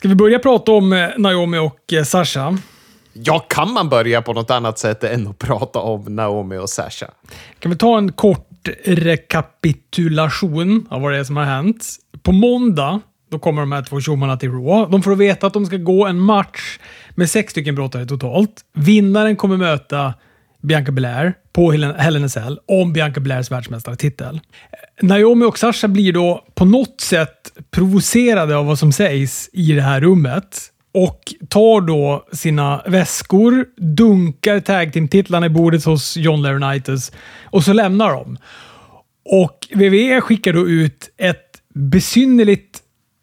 Ska vi börja prata om eh, Naomi och eh, Sasha? Ja, kan man börja på något annat sätt än att prata om Naomi och Sasha? Kan vi ta en kort rekapitulation av vad det är som har hänt? På måndag då kommer de här två tjommarna till Raw. De får veta att de ska gå en match med sex stycken brottare totalt. Vinnaren kommer möta Bianca Belair på Hell in a Cell om Bianca Belairs världsmästartitel. Naomi och Sasha blir då på något sätt provocerade av vad som sägs i det här rummet och tar då sina väskor, dunkar tag team-titlarna i bordet hos John Laurinaitis och så lämnar de. Och WWE skickar då ut ett besynnerligt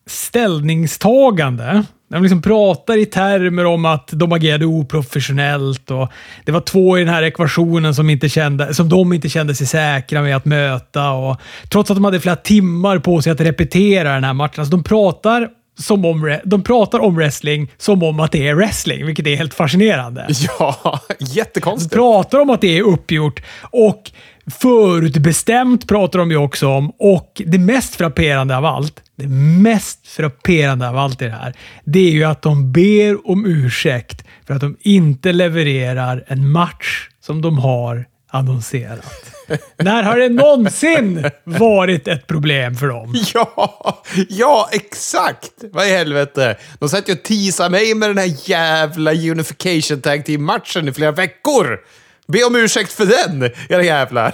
ställningstagande. De liksom pratar i termer om att de agerade oprofessionellt och det var två i den här ekvationen som, inte kände, som de inte kände sig säkra med att möta. Och, trots att de hade flera timmar på sig att repetera den här matchen. Alltså de pratar som om, de pratar om wrestling som om att det är wrestling, vilket är helt fascinerande. Ja, jättekonstigt. De pratar om att det är uppgjort och förutbestämt pratar de ju också om. Och det mest frapperande av allt, det mest frapperande av allt i det här, det är ju att de ber om ursäkt för att de inte levererar en match som de har annonserat. När har det någonsin varit ett problem för dem? Ja, ja exakt! Vad i helvete? De satt ju och teasade mig med den här jävla Unification Tag Team-matchen i flera veckor. Be om ursäkt för den, era jävlar.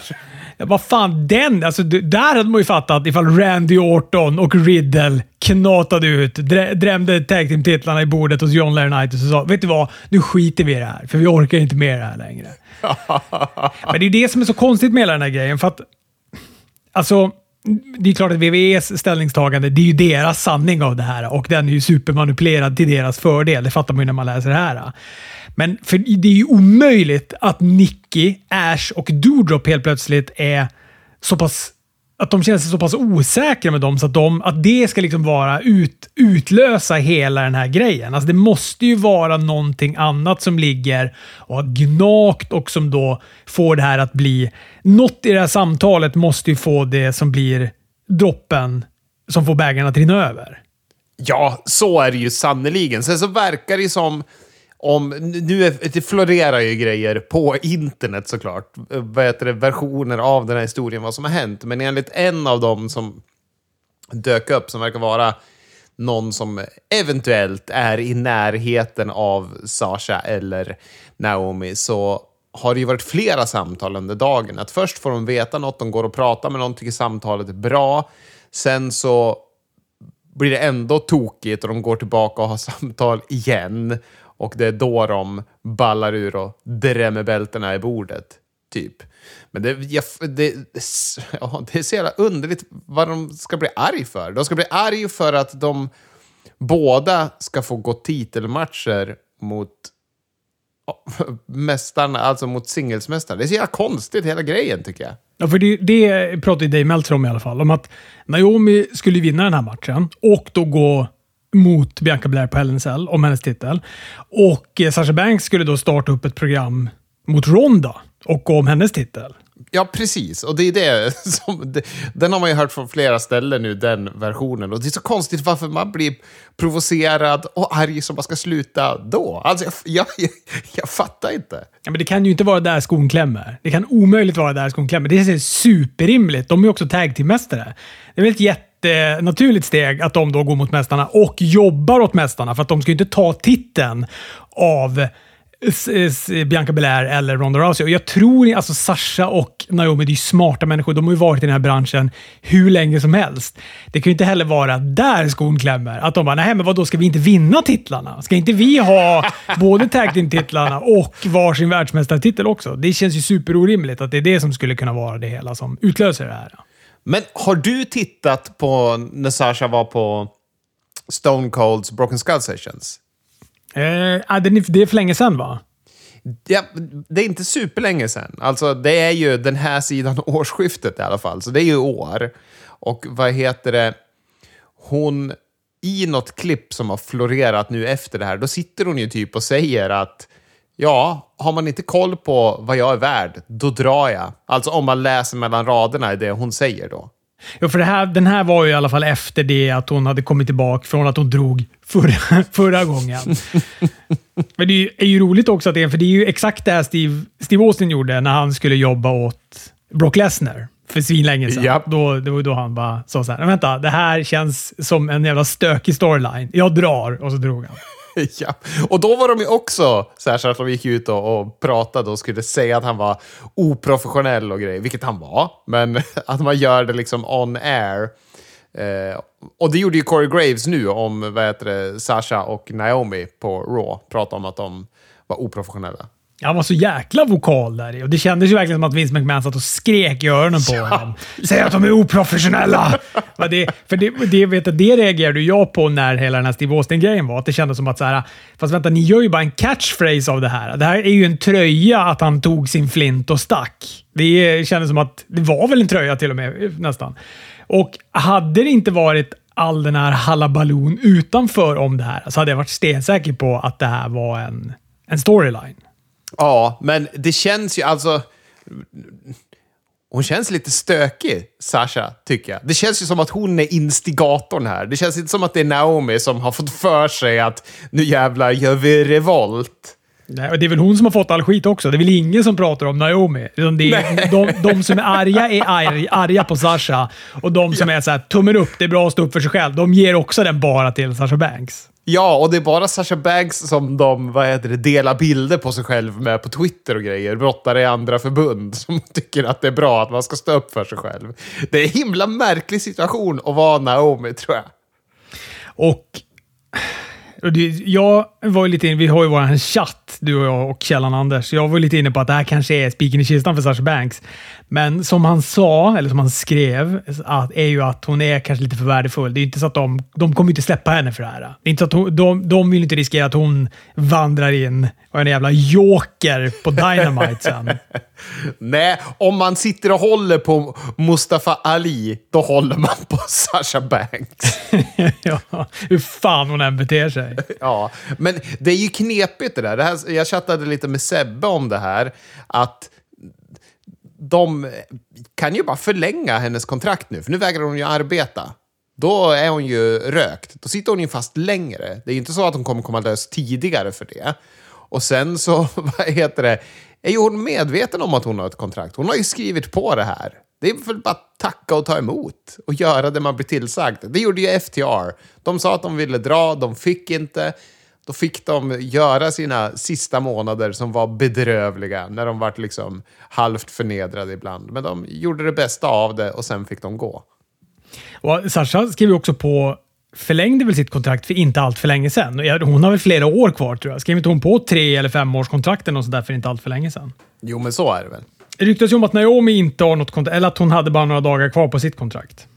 Ja, vad fan, den? Alltså, där hade man ju fattat ifall Randy Orton och Riddle knatade ut, drämde tag team-titlarna i bordet hos John Laurinaitis och sa vet du vad, nu skiter vi i det här, för vi orkar inte med det här längre. Men det är det som är så konstigt med hela den här grejen, för att alltså, det är klart att VVEs ställningstagande, det är ju deras sanning av det här och den är ju supermanipulerad till deras fördel. Det fattar man ju när man läser det här. Men för det är ju omöjligt att Nicky, Ash och Doodrop helt plötsligt är så pass att de känner sig så pass osäkra med dem så att, de, att det ska liksom vara ut, utlösa hela den här grejen. Alltså det måste ju vara någonting annat som ligger och har gnagt och som då får det här att bli... Något i det här samtalet måste ju få det som blir droppen som får bägaren att rinna över. Ja, så är det ju sannoliken. Sen så verkar det som om, nu är, det florerar ju grejer på internet såklart, vad heter det, versioner av den här historien, vad som har hänt. Men enligt en av dem som dök upp, som verkar vara någon som eventuellt är i närheten av Sasha eller Naomi, så har det ju varit flera samtal under dagen. Att först får de veta något, de går och pratar med någon, tycker samtalet är bra. Sen så blir det ändå tokigt och de går tillbaka och har samtal igen. Och det är då de ballar ur och drämmer bältena i bordet. Typ. Men det, jag, det, ja, det är så jävla underligt vad de ska bli arg för. De ska bli arg för att de båda ska få gå titelmatcher mot mästarna, alltså mot singelsmästarna. Det är så jävla konstigt hela grejen tycker jag. Ja, för det, det pratade Dave Meltzer om i alla fall. Om att Naomi skulle vinna den här matchen och då gå mot Bianca Blair på Hell Cell om hennes titel. Och eh, Sasha Banks skulle då starta upp ett program mot Ronda och om hennes titel. Ja, precis. Och det är det som... Det, den har man ju hört från flera ställen nu, den versionen. Och det är så konstigt varför man blir provocerad och arg som man ska sluta då. Alltså, jag, jag, jag, jag fattar inte. Ja, men det kan ju inte vara där skon klämmer. Det kan omöjligt vara där skon klämmer. Det är superrimligt. De är ju också tag team-mästare. Det är väl ett jätte jättenaturligt eh, steg att de då går mot mästarna och jobbar åt mästarna. För att de ska ju inte ta titeln av Bianca Belair eller Ronda Rousey. Och jag tror alltså Sasha och Naomi, det är smarta människor. De har ju varit i den här branschen hur länge som helst. Det kan ju inte heller vara där skon klämmer. Att de bara, nej men vadå, ska vi inte vinna titlarna? Ska inte vi ha både tag team-titlarna och varsin världsmästartitel också? Det känns ju superorimligt att det är det som skulle kunna vara det hela som utlöser det här. Men har du tittat på när Sasha var på Stone Colds Broken Skull Sessions? Eh, det är för länge sedan va? Ja, det är inte superlänge sedan. Alltså, det är ju den här sidan årsskiftet i alla fall, så det är ju år. Och vad heter det? Hon, i något klipp som har florerat nu efter det här, då sitter hon ju typ och säger att Ja, har man inte koll på vad jag är värd, då drar jag. Alltså om man läser mellan raderna i det hon säger då. Ja, för här, den här var ju i alla fall efter det att hon hade kommit tillbaka från att hon drog förra, förra gången. Men det är ju, är ju roligt också, att det, för det är ju exakt det här Steve, Steve Austin gjorde när han skulle jobba åt Brock Lesnar för svinlänge sedan. Japp. Då, det var då han bara sa så här, "Men vänta, det här känns som en jävla stökig storyline. Jag drar, och så drog han. ja. Och då var de ju också så, här, så att de gick ut och, och pratade och skulle säga att han var oprofessionell och grejer, vilket han var. Men att man gör det liksom on air. Eh, och det gjorde ju Corey Graves nu om vad heter det, Sasha och Naomi på Raw. Pratade om att de var oprofessionella. Han var så jäkla vokal där i och det kändes ju verkligen som att Vince McMahon satt och skrek i öronen på honom. Säg att de är oprofessionella! Det, för det, det, vet jag, det reagerade jag på när hela den här Steve Austin-grejen var. Att det kändes som att så här, fast vänta, ni gör ju bara en catchphrase av det här. Det här är ju en tröja att han tog sin flint och stack. Det kändes som att det var väl en tröja till och med, nästan. Och hade det inte varit all den här halabalon utanför om det här så hade jag varit stensäker på att det här var en, en storyline. Ja, men det känns ju alltså... Hon känns lite stökig, Sasha, tycker jag. Det känns ju som att hon är instigatorn här. Det känns inte som att det är Naomi som har fått för sig att nu jävlar gör vi revolt. Nej, och det är väl hon som har fått all skit också. Det är väl ingen som pratar om Naomi. Det är, de, de som är arga är arg, arga på Sasha och de som är så här, tummen upp, det är bra att stå upp för sig själv. De ger också den bara till Sasha Banks. Ja, och det är bara Sasha Banks som de vad heter det, delar bilder på sig själv med på Twitter och grejer. Brottare i andra förbund som tycker att det är bra att man ska stå upp för sig själv. Det är en himla märklig situation att vara Naomi, tror jag. Och, jag var ju lite inne, vi har ju vår chatt, du och jag och Källan Anders. Jag var lite inne på att det här kanske är spiken i kistan för Sasha Banks. Men som han sa, eller som han skrev, att, är ju att hon är kanske lite för värdefull. Det är inte så att de, de kommer inte släppa henne för det här. Det är inte så att hon, de, de vill inte riskera att hon vandrar in och är en jävla joker på Dynamite sen. Nej, om man sitter och håller på Mustafa Ali, då håller man på Sasha Banks. ja, hur fan hon än beter sig. Ja, men det är ju knepigt det där. Det här jag chattade lite med Sebbe om det här. Att de kan ju bara förlänga hennes kontrakt nu, för nu vägrar hon ju arbeta. Då är hon ju rökt. Då sitter hon ju fast längre. Det är ju inte så att hon kommer komma lös tidigare för det. Och sen så, vad heter det, är ju hon medveten om att hon har ett kontrakt. Hon har ju skrivit på det här. Det är väl bara att tacka och ta emot och göra det man blir tillsagd. Det gjorde ju FTR. De sa att de ville dra, de fick inte. Då fick de göra sina sista månader som var bedrövliga, när de var liksom halvt förnedrade ibland. Men de gjorde det bästa av det och sen fick de gå. Och Sasha skrev ju också på förlängde väl sitt kontrakt för inte allt för länge sedan. Hon har väl flera år kvar tror jag. Skrev inte hon på tre eller fem års kontrakt eller något sånt där för inte allt för länge sedan? Jo, men så är det väl. Det ryktas ju om att Naomi inte har något kontrakt, eller att hon hade bara några dagar kvar på sitt kontrakt.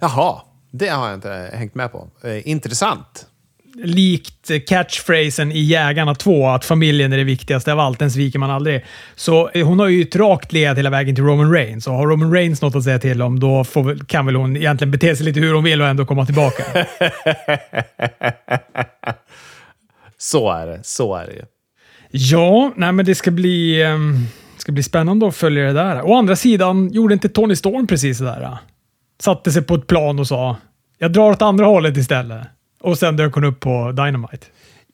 Jaha, det har jag inte hängt med på. Eh, intressant. Likt catchphrasen i Jägarna 2, att familjen är det viktigaste av allt, den sviker man aldrig. Så eh, hon har ju ett rakt led hela vägen till Roman Reigns. Och har Roman Reigns något att säga till om, då får, kan väl hon egentligen bete sig lite hur hon vill och ändå komma tillbaka. Så är det, så är det ju. Ja, nej men det ska bli, ehm, ska bli spännande att följa det där. Å andra sidan gjorde inte Tony Storm precis sådär? Satte sig på ett plan och sa “Jag drar åt andra hållet istället”. Och sen dök hon upp på Dynamite.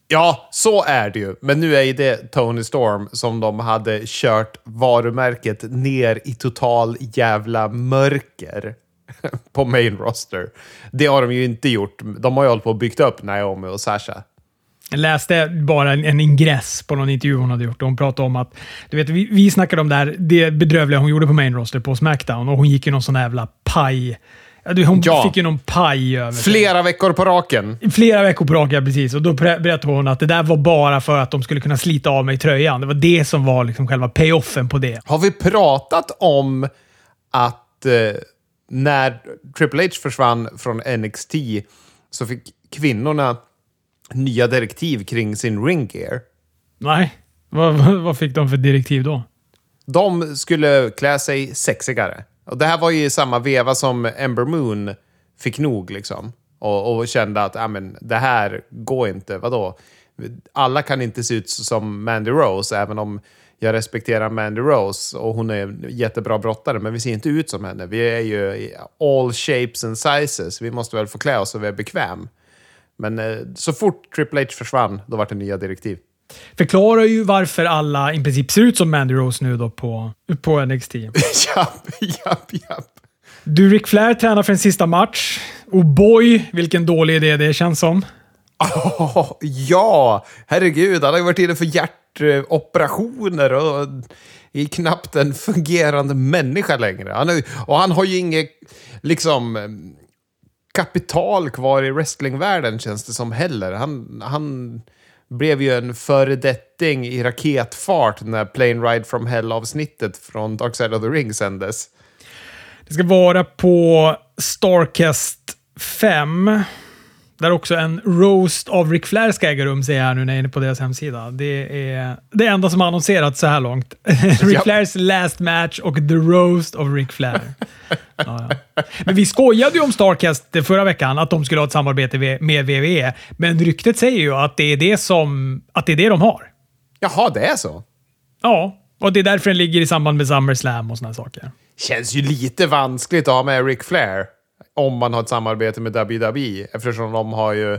Ja, så är det ju. Men nu är ju det Tony Storm som de hade kört varumärket ner i total jävla mörker på main roster. Det har de ju inte gjort. De har ju hållit på och byggt upp Naomi och Sasha. Jag läste bara en, ingress på någon intervju hon hade gjort. och Hon pratade om att, du vet, vi, vi snackade om det, här, det bedrövliga hon gjorde på main roster på Smackdown och hon gick ju någon sån jävla paj. Hon Ja. fick ju någon paj över sig. Flera veckor på raken. Flera veckor på raken, precis. Och då ber- berättade hon att det där var bara för att de skulle kunna slita av mig tröjan. Det var det som var liksom själva payoffen på det. Har vi pratat om att eh, när Triple H försvann från NXT så fick kvinnorna nya direktiv kring sin ring gear? Nej. Vad, vad fick de för direktiv då? De skulle klä sig sexigare. Och det här var ju i samma veva som Ember Moon fick nog liksom. Och, och kände att ah, men, det här går inte. Vadå? Alla kan inte se ut som Mandy Rose, även om jag respekterar Mandy Rose och hon är en jättebra brottare, men vi ser inte ut som henne. Vi är ju i all shapes and sizes. Vi måste väl få klä oss så vi är bekväm. Men eh, så fort Triple H försvann, då var det nya direktiv. Förklarar ju varför alla i princip ser ut som Mandy Rose nu då på, på NXT. japp, japp, japp. Du, Ric Flair tränar för en sista match. Och boy, vilken dålig idé det känns som. Oh, ja, herregud. Han har ju varit inne för hjärtoperationer och är knappt en fungerande människa längre. Han är, och han har ju inget liksom, kapital kvar i wrestlingvärlden känns det som heller. Han, han blev ju en föredetting i raketfart när Plane Ride from Hell-avsnittet från Dark Side of the Ring sändes. Det ska vara på Starcast 5. Där också en roast av Ric Flair ska äga rum, ser jag här nu när jag är inne på deras hemsida. Det är det enda som har annonserats så här långt. Ric Flairs last match och the roast of Ric Flair. Ja, ja. Men vi skojade ju om Starcast förra veckan, att de skulle ha ett samarbete med WWE. Men ryktet säger ju att det är det, som, att det, är det de har. Jaha, det är så? Ja, och det är därför den ligger i samband med SummerSlam och såna saker. Känns ju lite vanskligt att ha med Ric Flair om man har ett samarbete med WWE, eftersom de har ju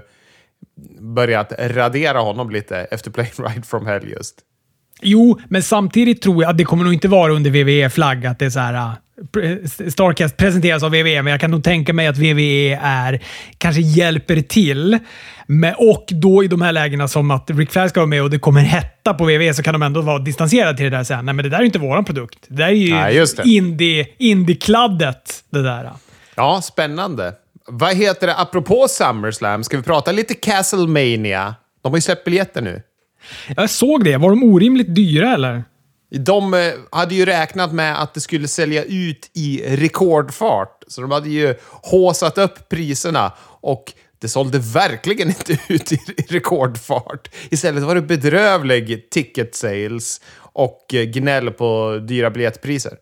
börjat radera honom lite efter Plane Ride from Hell just. Jo, men samtidigt tror jag att det kommer nog inte vara under WWE-flagg att det är så här äh, Starcast presenteras av WWE, men jag kan nog tänka mig att WWE är, kanske hjälper till. Men, och då i de här lägena som att Ric Flair ska vara med och det kommer hetta på WWE så kan de ändå vara distanserade till det där sen. Nej, men det där är inte våran produkt. Det där är ju Nej, indie, indie-kladdet. Det där. Ja, spännande. Vad heter det, apropå SummerSlam, ska vi prata lite Castlemania? De har ju släppt biljetter nu. Jag såg det. Var de orimligt dyra eller? De eh, hade ju räknat med att det skulle sälja ut i rekordfart. Så de hade ju håsat upp priserna och det sålde verkligen inte ut i rekordfart. Istället var det bedrövlig ticket sales och eh, gnäll på dyra biljettpriser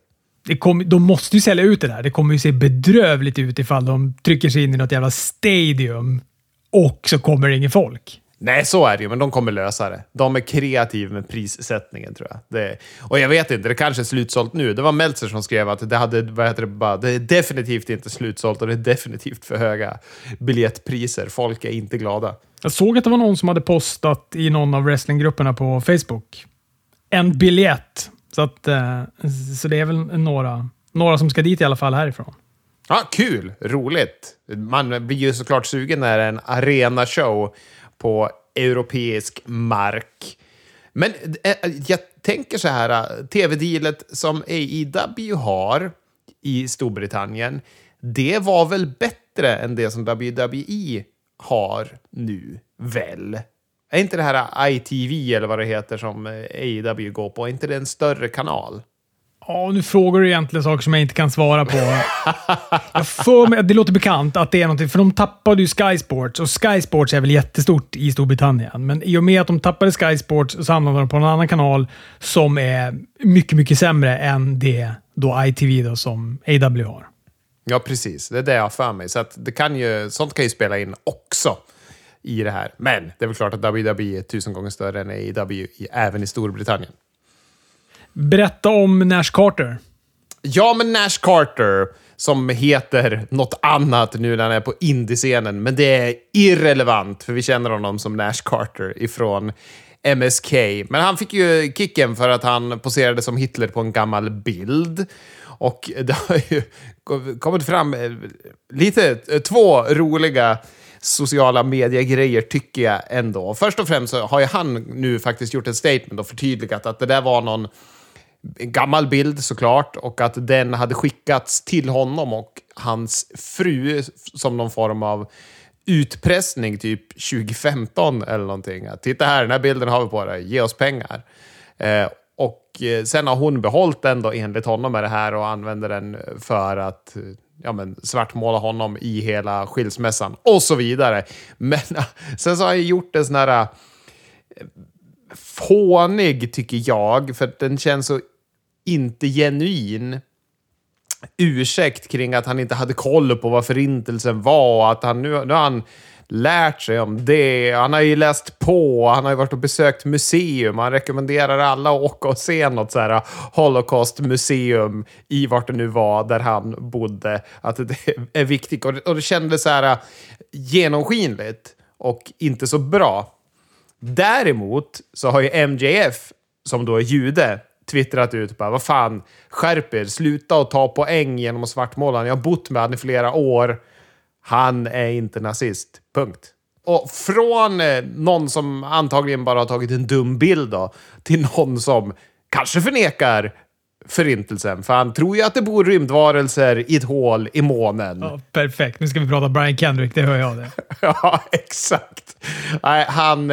kom, de måste ju sälja ut det där. Det kommer ju se bedrövligt ut ifall de trycker sig in i något jävla stadium och så kommer det ingen folk. Nej, så är det ju, men de kommer lösa det. De är kreativa med prissättningen, tror jag. Det, och jag vet inte, det kanske är slutsålt nu. Det var Meltzer som skrev att det, hade, vad heter det, bara, det är definitivt inte slutsålt och det är definitivt för höga biljettpriser. Folk är inte glada. Jag såg att det var någon som hade postat i någon av wrestlinggrupperna på Facebook. En biljett så, att, eh, så det är väl några, några som ska dit i alla fall härifrån. Ja, kul! Roligt! Man blir ju såklart sugen när det är en arenashow på europeisk mark. Men eh, jag tänker så här, tv-dealet som AEW har i Storbritannien, det var väl bättre än det som WWE har nu, väl? Är inte det här ITV eller vad det heter som AEW går på, är inte det en större kanal? Ja, nu frågar du egentligen saker som jag inte kan svara på. jag för mig, det låter bekant att det är någonting, för de tappade ju Sky Sports och Sky Sports är väl jättestort i Storbritannien. Men i och med att de tappade Sky Sports så hamnade de på en annan kanal som är mycket, mycket sämre än det då ITV då, som AW har. Ja, precis. Det är det jag har för mig. Så att det kan ju, sånt kan ju spela in också i det här. Men det är väl klart att WWE är tusen gånger större än AEW, även i Storbritannien. Berätta om Nash Carter. Ja, men Nash Carter, som heter något annat nu när han är på indiescenen, men det är irrelevant, för vi känner honom som Nash Carter ifrån MSK. Men han fick ju kicken för att han poserade som Hitler på en gammal bild. Och det har ju kommit fram eh, lite, eh, två roliga sociala medier grejer tycker jag ändå. Först och främst så har ju han nu faktiskt gjort ett statement och förtydligat att det där var någon gammal bild såklart och att den hade skickats till honom och hans fru som någon form av utpressning typ 2015 eller någonting. Att, Titta här, den här bilden har vi på dig, ge oss pengar. Eh, och eh, sen har hon behållit den då enligt honom med det här och använder den för att eh, ja, men, svartmåla honom i hela skilsmässan och så vidare. Men sen så har jag gjort en sån här eh, fånig, tycker jag, för att den känns så inte genuin ursäkt kring att han inte hade koll på vad förintelsen var och att han nu, nu har han lärt sig om det. Han har ju läst på, han har ju varit och besökt museum. Han rekommenderar alla att åka och se något så här Holocaust-museum i vart det nu var där han bodde. Att det är viktigt. Och det, och det kändes så här äh, genomskinligt och inte så bra. Däremot så har ju MJF, som då är jude, twittrat ut bara vad fan, skärp er, sluta och ta poäng genom att svartmåla. Jag har bott med honom i flera år. Han är inte nazist. Punkt. Och från eh, någon som antagligen bara har tagit en dum bild då, till någon som kanske förnekar förintelsen. För han tror ju att det bor rymdvarelser i ett hål i månen. Ja, perfekt. Nu ska vi prata Brian Kendrick, det hör jag det. ja, exakt. Nej, han...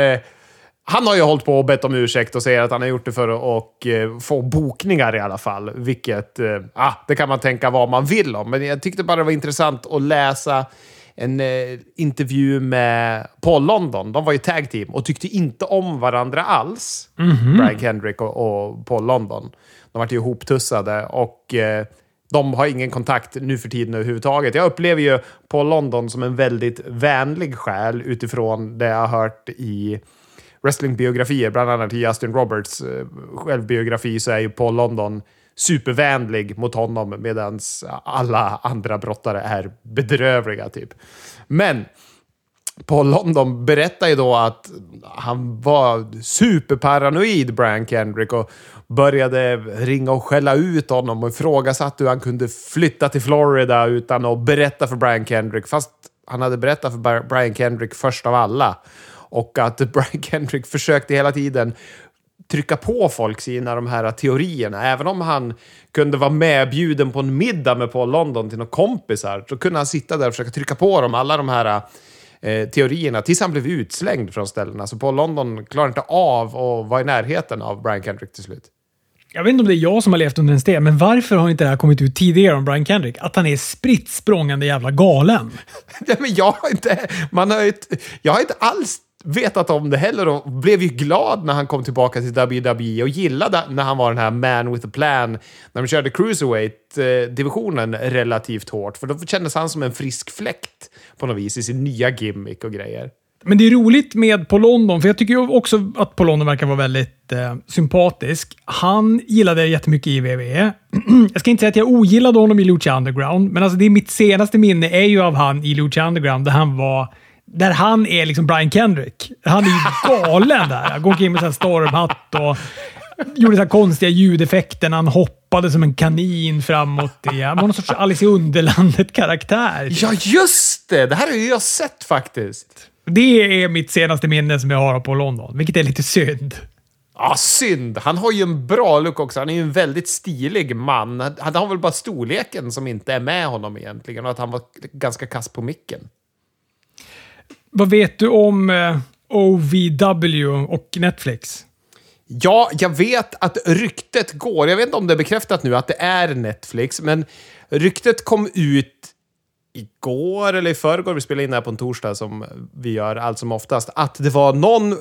Han har ju hållit på och bett om ursäkt och säger att han har gjort det för att eh, få bokningar i alla fall. Vilket, eh, ah, det kan man tänka vad man vill om. Men jag tyckte bara det var intressant att läsa en eh, intervju med Paul London. De var ju tag team och tyckte inte om varandra alls. Mm -hmm. Brian Kendrick och, och, Paul London. De var ju ihoptussade och eh, de har ingen kontakt nu för tiden överhuvudtaget. Jag upplever ju Paul London som en väldigt vänlig själ utifrån det jag har hört i wrestlingbiografier, bland annat i Justin Roberts eh, självbiografi, så är ju Paul London supervänlig mot honom medan alla andra brottare är bedrövliga. typ. Men Paul London berättar ju då att han var superparanoid, Brian Kendrick, och började ringa och skälla ut honom och ifrågasatte hur han kunde flytta till Florida utan att berätta för Brian Kendrick, fast han hade berättat för Brian Kendrick först av alla. Och att Brian Kendrick försökte hela tiden trycka på folk sina de här teorierna. Även om han kunde vara medbjuden på en middag med Paul London till några kompisar så kunde han sitta där och försöka trycka på dem alla de här eh, teorierna tills han blev utslängd från ställena. Så Paul London klarade inte av att vara i närheten av Brian Kendrick till slut. Jag vet inte om det är jag som har levt under en sten, men varför har inte det här kommit ut tidigare om Brian Kendrick? Att han är spritt språngande jävla galen. ja, men jag har inte... Man har inte jag har inte alls vetat om det heller och blev ju glad när han kom tillbaka till WWE och gillade när han var den här man with a plan när de körde cruiserweight-divisionen relativt hårt. För då kändes han som en frisk fläkt på något vis i sin nya gimmick och grejer. Men det är roligt med Paul London, för jag tycker också att Paul London verkar vara väldigt eh, sympatisk. Han gillade jättemycket i WWE. jag ska inte säga att jag ogillade honom i Lucha Underground, men alltså det är mitt senaste minne är ju av han i Lucha Underground, där han var där han är liksom Brian Kendrick. Han är ju galen där. Han går omkring med en stormhatt och gjorde så konstiga ljudeffekter när han hoppade som en kanin framåt. Det var någon sorts Alice i Underlandet-karaktär. Ja, just det! Det här har ju jag sett faktiskt. Det är mitt senaste minne som jag har på London, vilket är lite synd. Ja, synd. Han har ju en bra look också. Han är ju en väldigt stilig man. Han har väl bara storleken som inte är med honom egentligen och att han var ganska kass på micken. Vad vet du om eh, OVW och Netflix? Ja, jag vet att ryktet går. Jag vet inte om det är bekräftat nu att det är Netflix, men ryktet kom ut igår eller i förrgår, vi spelar in det här på en torsdag som vi gör allt som oftast, att det var någon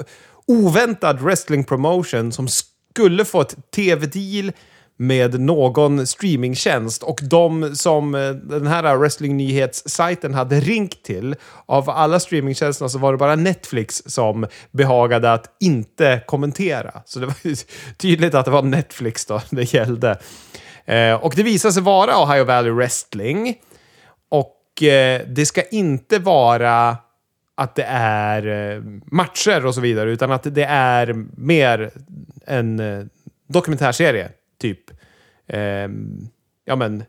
oväntad wrestling promotion som skulle få ett tv-deal med någon streamingtjänst och de som eh, den här wrestlingnyhetssajten hade ringt till, av alla streamingtjänsterna så var det bara Netflix som behagade att inte kommentera. Så det var tydligt att det var Netflix då det gällde. Eh, och det visade sig vara Ohio Valley Wrestling. Och eh, det ska inte vara att det är matcher och så vidare, utan att det är mer en dokumentärserie typ eh, ja, men,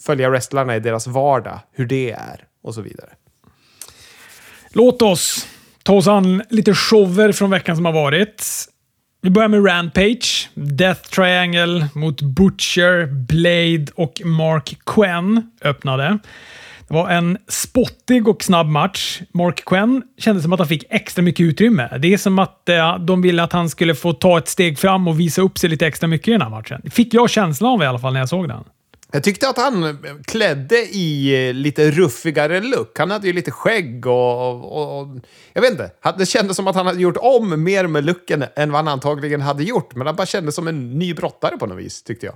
följa wrestlarna i deras vardag, hur det är och så vidare. Låt oss ta oss an lite shower från veckan som har varit. Vi börjar med Rampage. Death Triangle mot Butcher, Blade och Mark Quen öppnade. Det var en spottig och snabb match. Mark Quinn kände som att han fick extra mycket utrymme. Det är som att eh, de ville att han skulle få ta ett steg fram och visa upp sig lite extra mycket i den här matchen. Det fick jag känslan av i alla fall när jag såg den. Jag tyckte att han klädde i eh, lite ruffigare look. Han hade ju lite skägg och, och, och, Jag vet inte. Det kändes som att han hade gjort om mer med looken än vad han antagligen hade gjort. Men han bara kändes som en ny brottare på något vis, tyckte jag.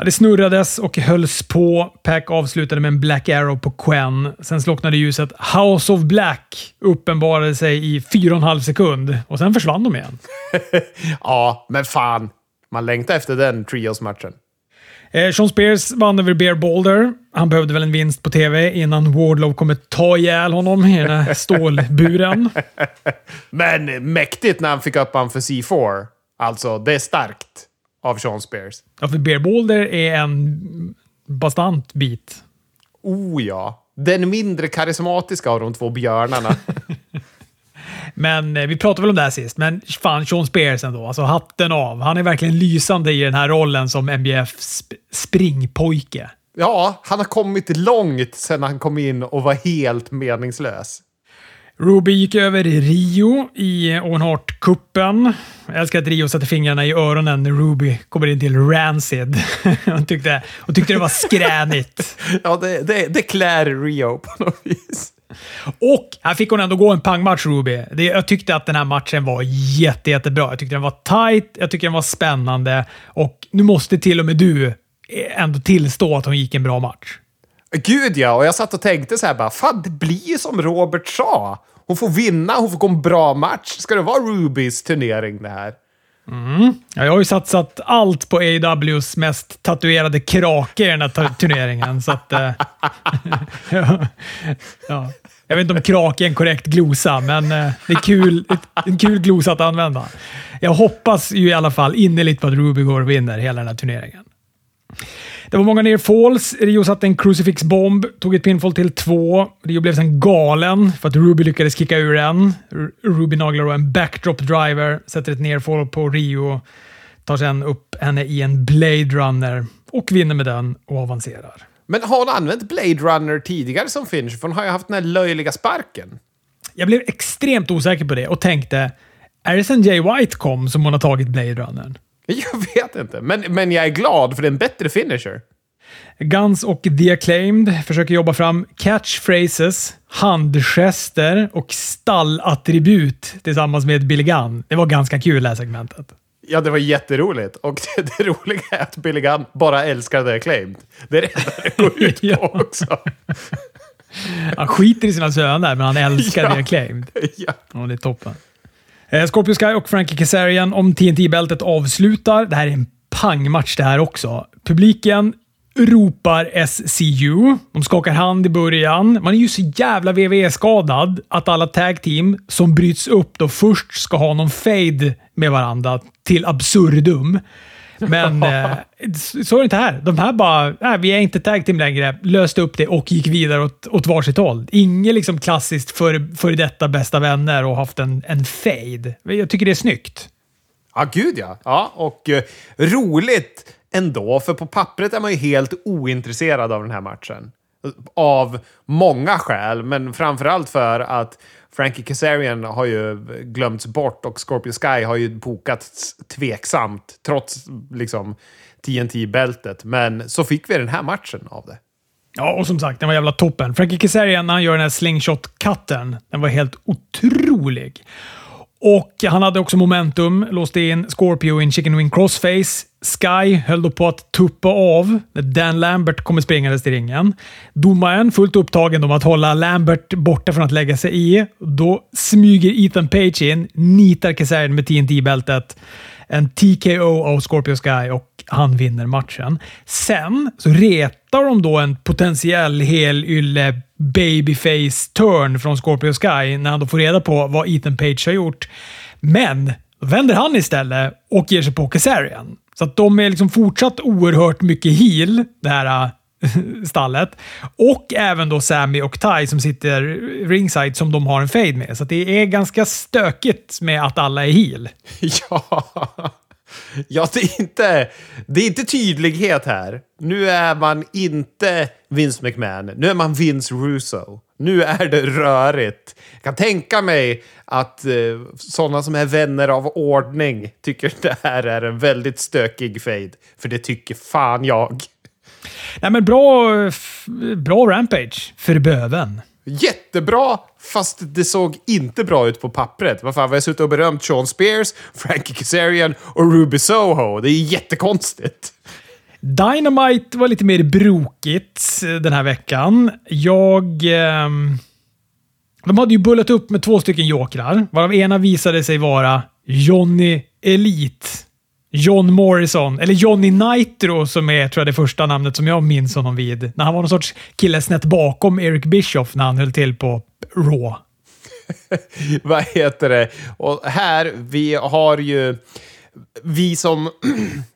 Ja, det snurrades och hölls på. Pack avslutade med en Black Arrow på Quen. Sen slocknade ljuset. House of Black uppenbarade sig i fyra och en halv sekund och sen försvann de igen. ja, men fan. Man längtar efter den trios-matchen. Eh, Sean Spears vann över Bear Boulder. Han behövde väl en vinst på TV innan Wardlow kommer ta ihjäl honom i den här stålburen. Men mäktigt när han fick upp han för C4. Alltså, det är starkt av Sean Spears. Ja, för Bear Boulder är en bastant bit. Oh ja. Den mindre karismatiska av de två björnarna. Men eh, vi pratade väl om det här sist, men fan Sean Spears ändå. Alltså hatten av. Han är verkligen lysande i den här rollen som MBF sp springpojke. Ja, han har kommit långt sedan han kom in och var helt meningslös. Ruby gick över i Rio i Owen Hart-cupen. Jag älskar att Rio satte fingrarna i öronen när Ruby kommer in till Rancid. hon, tyckte, hon tyckte det var skränigt. ja, det, det, det klär Rio på något vis. Och här fick hon ändå gå en pangmatch, Ruby. Det, jag tyckte att den här matchen var jätte, jättebra. Jag tyckte den var tight, jag tyckte den var spännande och nu måste till och med du ändå tillstå att hon gick en bra match. Gud ja, och jag satt och tänkte så här bara, fan det blir ju som Robert sa. Hon får vinna, hon får gå en bra match. Ska det vara Rubys turnering det här? Mm. Ja, jag har ju satsat allt på AWs mest tatuerade krake i den här turneringen. så att, eh, ja. Jag vet inte om krake är en korrekt glosa, men eh, det är kul, en kul glosa att använda. Jag hoppas ju i alla fall innerligt på att Ruby går och vinner hela den här turneringen. Det var många near falls. Rio satte en crucifix-bomb, tog ett pinfall till två. Rio blev sen galen för att Ruby lyckades kicka ur en. Ruby naglar då en backdrop driver, sätter ett nearfall på Rio, tar sen upp henne i en Blade Runner och vinner med den och avancerar. Men har hon använt Blade Runner tidigare som finish? För hon har ju haft den här löjliga sparken. Jag blev extremt osäker på det och tänkte, är det sen Jay White kom som hon har tagit Blade Runnern? Jag vet inte, men, men jag är glad för det är en bättre finisher. Guns och The Acclaimed försöker jobba fram catchphrases, handgester och stallattribut tillsammans med Billy Gunn. Det var ganska kul det här segmentet. Ja, det var jätteroligt. Och det, det roliga är att Billy Gunn bara älskar The Acclaimed. Det är det det går ut på ja. också. Han skiter i sina söner, men han älskar ja. The Acclaimed. Ja. ja, det är toppen. Eh, Scorpio Sky och Frankie Kazarian om TNT-bältet avslutar. Det här är en pangmatch det här också. Publiken ropar SCU. De skakar hand i början. Man är ju så jävla WWE-skadad att alla tag team som bryts upp då först ska ha någon fade med varandra till absurdum. Men eh, så är det inte här. De här bara, nej, vi är inte tag team längre, löste upp det och gick vidare åt, åt varsitt håll. Inget liksom klassiskt för, för detta bästa vänner och haft en, en fade. Jag tycker det är snyggt. Ja, gud ja. ja och uh, roligt ändå, för på pappret är man ju helt ointresserad av den här matchen. Av många skäl, men framförallt för att Frankie Kazarian har ju glömts bort och Scorpio Sky har ju bokats tveksamt trots liksom TNT-bältet. Men så fick vi den här matchen av det. Ja, och som sagt, den var jävla toppen. Frankie Kazarian, när han gör den här slingshot-cutten, den var helt otrolig. Och han hade också momentum, låste in Scorpio i en chicken wing crossface. Sky höll då på att tuppa av när Dan Lambert kommer springandes till ringen. Domaren, fullt upptagen om att hålla Lambert borta från att lägga sig i. Då smyger Ethan Page in, nitar Kazarian med TNT-bältet. En TKO av Scorpio Sky och han vinner matchen. Sen så retar de då en potentiell helylle babyface-turn från Scorpio Sky när han då får reda på vad Ethan Page har gjort. Men vänder han istället och ger sig på Kazarian. Så att de är liksom fortsatt oerhört mycket heel, det här äh, stallet. Och även då Sammy och Ty som sitter ringside som de har en fade med. Så det är ganska stökigt med att alla är heel. Ja, ja det, är inte, det är inte tydlighet här. Nu är man inte Vince McMahon. Nu är man Vince Russo. Nu är det rörigt. Jag kan tänka mig att eh, sådana som är vänner av ordning tycker det här är en väldigt stökig fade. För det tycker fan jag. Nej, men bra, bra Rampage för böven. Jättebra, fast det såg inte bra ut på pappret. Vad fan, vi har suttit och berömt Sean Spears, Frankie Kazarian och Ruby Soho. Det är jättekonstigt. Dynamite var lite mer brokigt eh, den här veckan. Jag... Eh, de hade ju bullat upp med två stycken jokrar, varav ena visade sig vara Johnny Elite. John Morrison, eller Johnny Nitro som är tror jag det första namnet som jag minns honom vid. När han var någon sorts kille snett bakom Eric Bischoff när han höll till på Raw. Vad heter det? Och här, vi har ju... Vi som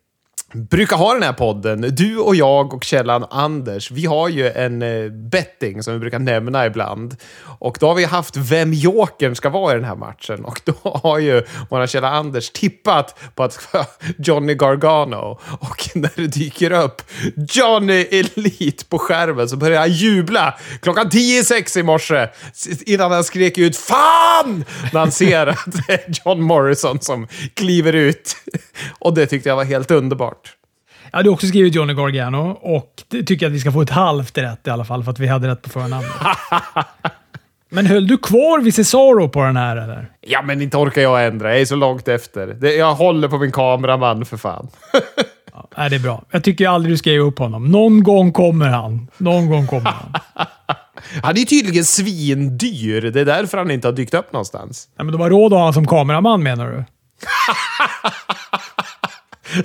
brukar ha den här podden, du och jag och Källan Anders, vi har ju en eh, betting som vi brukar nämna ibland. Och då har vi haft vem jokern ska vara i den här matchen. Och då har ju vår källa Anders tippat på att Johnny Gargano. Och när det dyker upp Johnny Elite på skärmen så börjar han jubla klockan 10.06 i morse. Innan han skrek ut FAN! När han ser att det är John Morrison som kliver ut. Och det tyckte jag var helt underbart. Jag hade också skrivit Johnny Gargano och tycker att vi ska få ett halvt rätt i alla fall för att vi hade rätt på förnamnet. Men höll du kvar vid Cesaro på den här eller? Ja, men inte orkar jag ändra. Jag är så långt efter. Jag håller på min kameraman för fan. Ja, det är bra. Jag tycker aldrig du ska ge upp honom. Någon gång kommer han. Någon gång kommer han. Han är tydligen svindyr. Det är därför han inte har dykt upp någonstans. Nej, men de har råd att ha honom som kameraman menar du?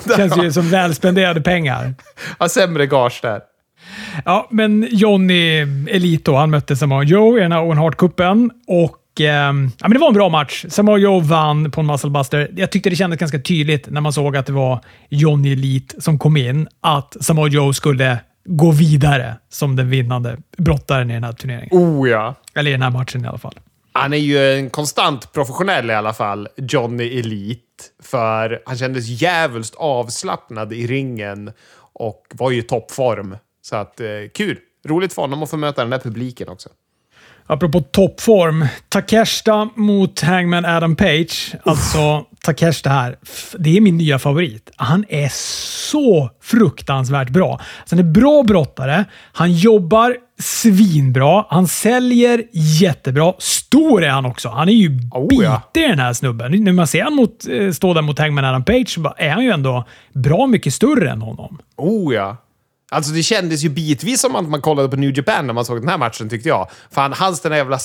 Det känns ju som välspenderade pengar. Har sämre gage där. Ja, men Johnny Elito, han mötte Samoa Joe i den här Owen Hart-cupen och eh, ja, men det var en bra match. Samoa Joe vann på en muscle buster. Jag tyckte det kändes ganska tydligt när man såg att det var Johnny Elite som kom in, att Samoa Joe skulle gå vidare som den vinnande brottaren i den här turneringen. Oh ja. Eller i den här matchen i alla fall. Han är ju en konstant professionell i alla fall, Johnny Elite. För han kändes jävligt avslappnad i ringen och var ju i toppform. Så att, eh, kul! Roligt för honom att få möta den där publiken också. Apropå toppform. Takeshita mot Hangman Adam Page. Alltså, Takeshita här. Det är min nya favorit. Han är så fruktansvärt bra. Alltså, han är bra brottare. Han jobbar svinbra. Han säljer jättebra. Stor är han också. Han är ju Oh, bitig ja. den här snubben. När man ser honom eh, stå där mot Hangman Adam Page så är han ju ändå bra mycket större än honom. Oh ja. Alltså det kändes ju bitvis som att man kollade på New Japan när man såg den här matchen tyckte jag. Fan, hans den här jävla...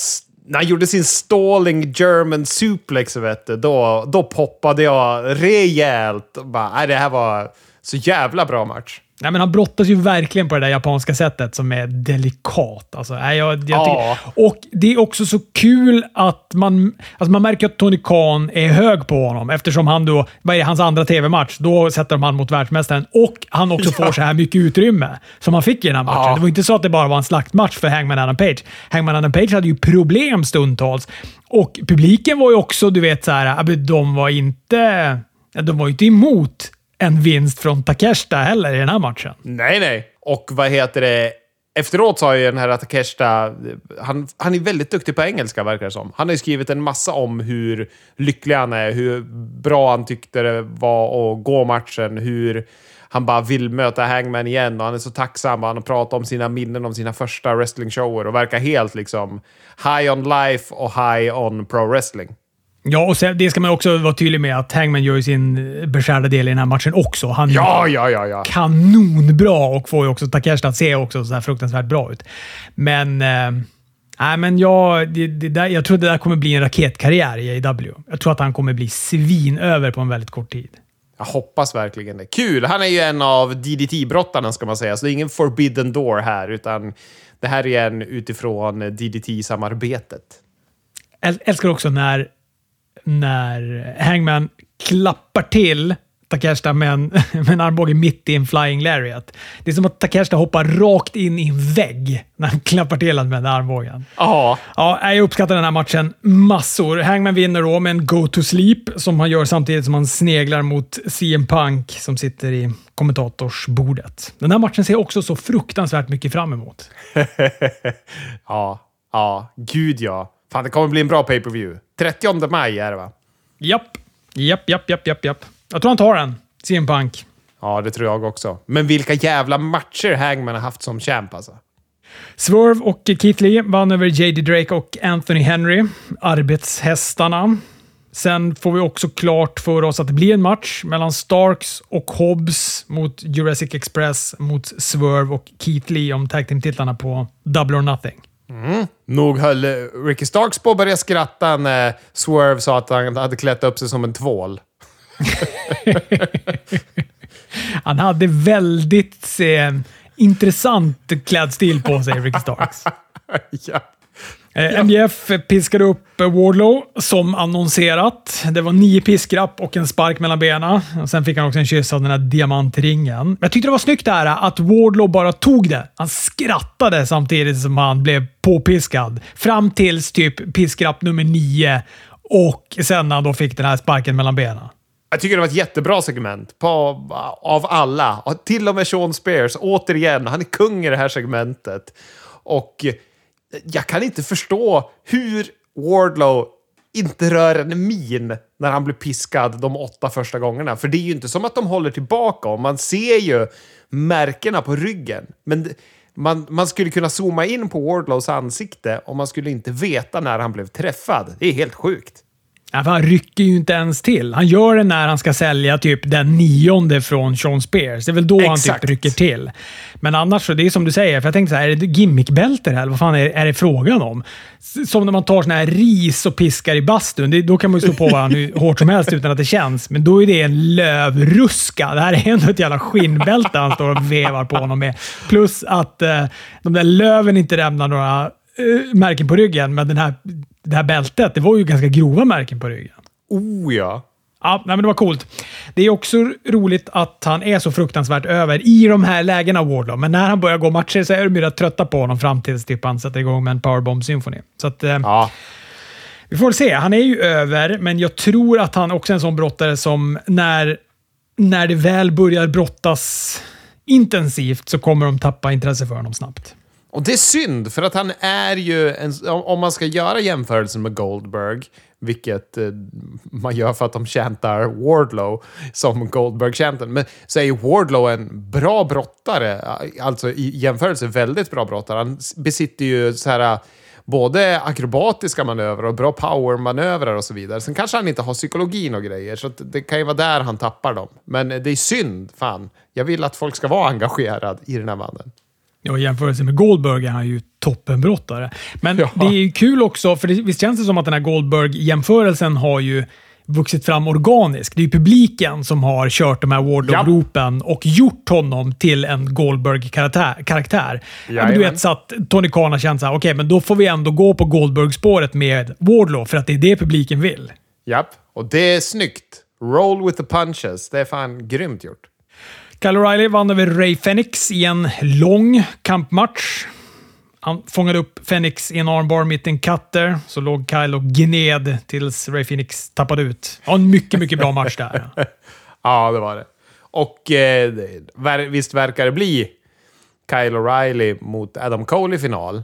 När han gjorde sin stalling German suplex, vet du, då, då poppade jag rejält. Och Bara, nej, det här var så jävla bra match. Nej, men han brottas ju verkligen på det där japanska sättet som är delikat. Alltså, nej, jag, jag Ja. tycker, och det är också så kul att man, alltså man märker att Tony Khan är hög på honom eftersom han då, vad är det, hans andra TV-match, då sätter de han mot världsmästaren och han också får så här mycket utrymme som han fick i den här matchen. Ja. Det var inte så att det bara var en slaktmatch för Hangman Adam Page. Hangman Adam Page hade ju problem stundtals och publiken var ju också, du vet, så här, ja, de var inte, de var ju inte emot en vinst från Takeshita heller i den här matchen. Nej, nej. Och vad heter det? Efteråt sa ju den här Takeshita, han, han är väldigt duktig på engelska verkar det som. Han har ju skrivit en massa om hur lycklig han är, hur bra han tyckte det var att gå matchen, hur han bara vill möta Hangman igen och han är så tacksam. Han har pratat om sina minnen om sina första wrestlingshower och verkar helt liksom high on life och high on pro wrestling. Ja, och sen, det ska man också vara tydlig med att Hangman gör ju sin beskärda del i den här matchen också. Han är Ja, ja, ja, ja. kanonbra och får ju också Takeshita att se också så här fruktansvärt bra ut. Men... Eh, nej, men jag, det, det där, jag tror det där kommer bli en raketkarriär i AEW. Jag tror att han kommer bli svin över på en väldigt kort tid. Jag hoppas verkligen det. Kul! Han är ju en av DDT-brottarna ska man säga, så det är ingen forbidden door här, utan det här är en utifrån DDT-samarbetet. Jag älskar också när, när Hangman klappar till Takeshita med en, med en armbåge mitt i en flying lariat. Det är som att Takeshita hoppar rakt in i en vägg när han klappar till honom med den armbågen. Ja, Ja, jag uppskattar den här matchen massor. Hangman vinner då med en go to sleep som han gör samtidigt som han sneglar mot CM Punk som sitter i kommentatorsbordet. Den här matchen ser jag också så fruktansvärt mycket fram emot. ja, ja, gud ja. Fan, det kommer bli en bra pay-per-view. 30 maj är det va? Japp, japp, japp, japp, japp, japp. Jag tror han tar den. CM Punk. Ja, det tror jag också. Men vilka jävla matcher Hangman har haft som champ alltså. Swerve och Keith Lee vann över JD Drake och Anthony Henry. Arbetshästarna. Sen får vi också klart för oss att det blir en match mellan Starks och Hobbs mot Jurassic Express mot Swerve och Keith Lee om tag team-titlarna på Double or Nothing. Nog höll eh, Ricky Starks på att börja skratta när Swerve sa att han hade klätt upp sig som en tvål. Han hade väldigt eh, intressant klädstil på sig, Ricky Starks. ja. Eh, MJF piskade upp eh, Wardlow som annonserat. Det var nio piskrapp och en spark mellan benen. Och sen fick han också en kyss av den här diamantringen. Jag tyckte det var snyggt där att Wardlow bara tog det. Han skrattade samtidigt som han blev påpiskad. Fram tills typ piskrapp nummer nio och sen när han då fick den här sparken mellan benen. Jag tycker det var ett jättebra segment på, av alla. Till och med Sean Spears. Återigen, han är kung i det här segmentet. Och jag kan inte förstå hur Wardlow inte rör en min när han blir piskad de åtta första gångerna. För det är ju inte som att de håller tillbaka och man ser ju märkena på ryggen. Men man, man skulle kunna zooma in på Wardlows ansikte och man skulle inte veta när han blev träffad. Det är helt sjukt. Han rycker ju inte ens till. Han gör det när han ska sälja typ den nionde från Sean Spears. Det är väl då Exakt. han typ rycker till. Men annars, så det är som du säger, för jag tänkte så här, är det gimmickbälter här? Vad fan är, är det frågan om? Som när man tar såna här ris och piskar i bastun. Det, då kan man ju slå på varandra hur hårt som helst utan att det känns. Men då är det en lövruska. Det här är ändå ett jävla skinnbälte han står och vevar på honom med. Plus att eh, de där löven inte lämnar några eh, märken på ryggen, men den här, det här bältet, det var ju ganska grova märken på ryggen. Oh ja. Ja, nej, men det var coolt. Det är också roligt att han är så fruktansvärt över i de här lägena, Wardlow. Men när han börjar gå matcher så är de ju rätt trötta på honom fram tills typ han sätter igång med en powerbomb-symfoni. Så att, eh, Ja. vi får se. Han är ju över, men jag tror att han också är en sån brottare som när, när det väl börjar brottas intensivt så kommer de tappa intresse för honom snabbt. Och det är synd, för att han är ju, en, om man ska göra jämförelsen med Goldberg, vilket eh, man gör för att de chantar Wardlow som Goldberg-chanten, men så är ju Wardlow en bra brottare, alltså i jämförelse väldigt bra brottare. Han besitter ju så här eh, både akrobatiska manövrar och bra powermanövrar och så vidare. Sen kanske han inte har psykologin och grejer, så att det kan ju vara där han tappar dem. Men eh, det är synd, fan. Jag vill att folk ska vara engagerade i den här mannen. Ja, i jämförelse med Goldberg är han ju toppenbrottare. Men Ja. det är ju kul också, för det, visst känns det som att den här Goldberg-jämförelsen har ju vuxit fram organiskt. Det är ju publiken som har kört de här Wardlow-ropen och gjort honom till en Goldberg-karaktär. karaktär. Ja, du vet, så att Tony Khan har känt såhär, okej, men då får vi ändå gå på Goldberg-spåret med Wardlow, för att det är det publiken vill. Japp, och det är snyggt. Roll with the punches. Det är fan grymt gjort. Kyle O'Reilly vann över Ray Fenix i en lång kampmatch. Han fångade upp Fenix i en armbar mitt i en cutter, så låg Kyle och gned tills Ray Fenix tappade ut. Ja, en mycket, mycket bra match där. Ja, det var det. Och eh, det- visst verkar det bli Kyle O'Reilly mot Adam Cole i final.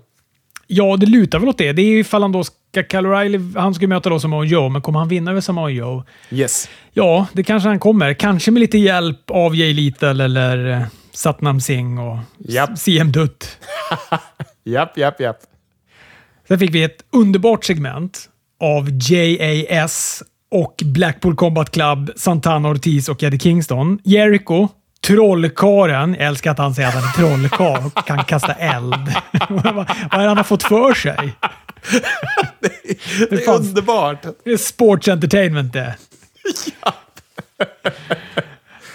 Ja, det lutar väl åt det. Det är ju ifall han då. Kyle O'Reilly, han ska ju möta då Samoa Joe, men kommer han vinna över Samoa Joe? Yes. Ja, det kanske han kommer. Kanske med lite hjälp av Jay Lethal eller eh, Satnam Singh och Japp. CM Dutt. Japp, japp, japp. Sen fick vi ett underbart segment av JAS och Blackpool Combat Club, Santana Ortiz och Eddie Kingston. Jericho, trollkaren. Jag älskar att han säger att han är trollkarl och kan kasta eld. vad, vad är det han har fått för sig? Det är fanns- underbart. Det är sports entertainment det.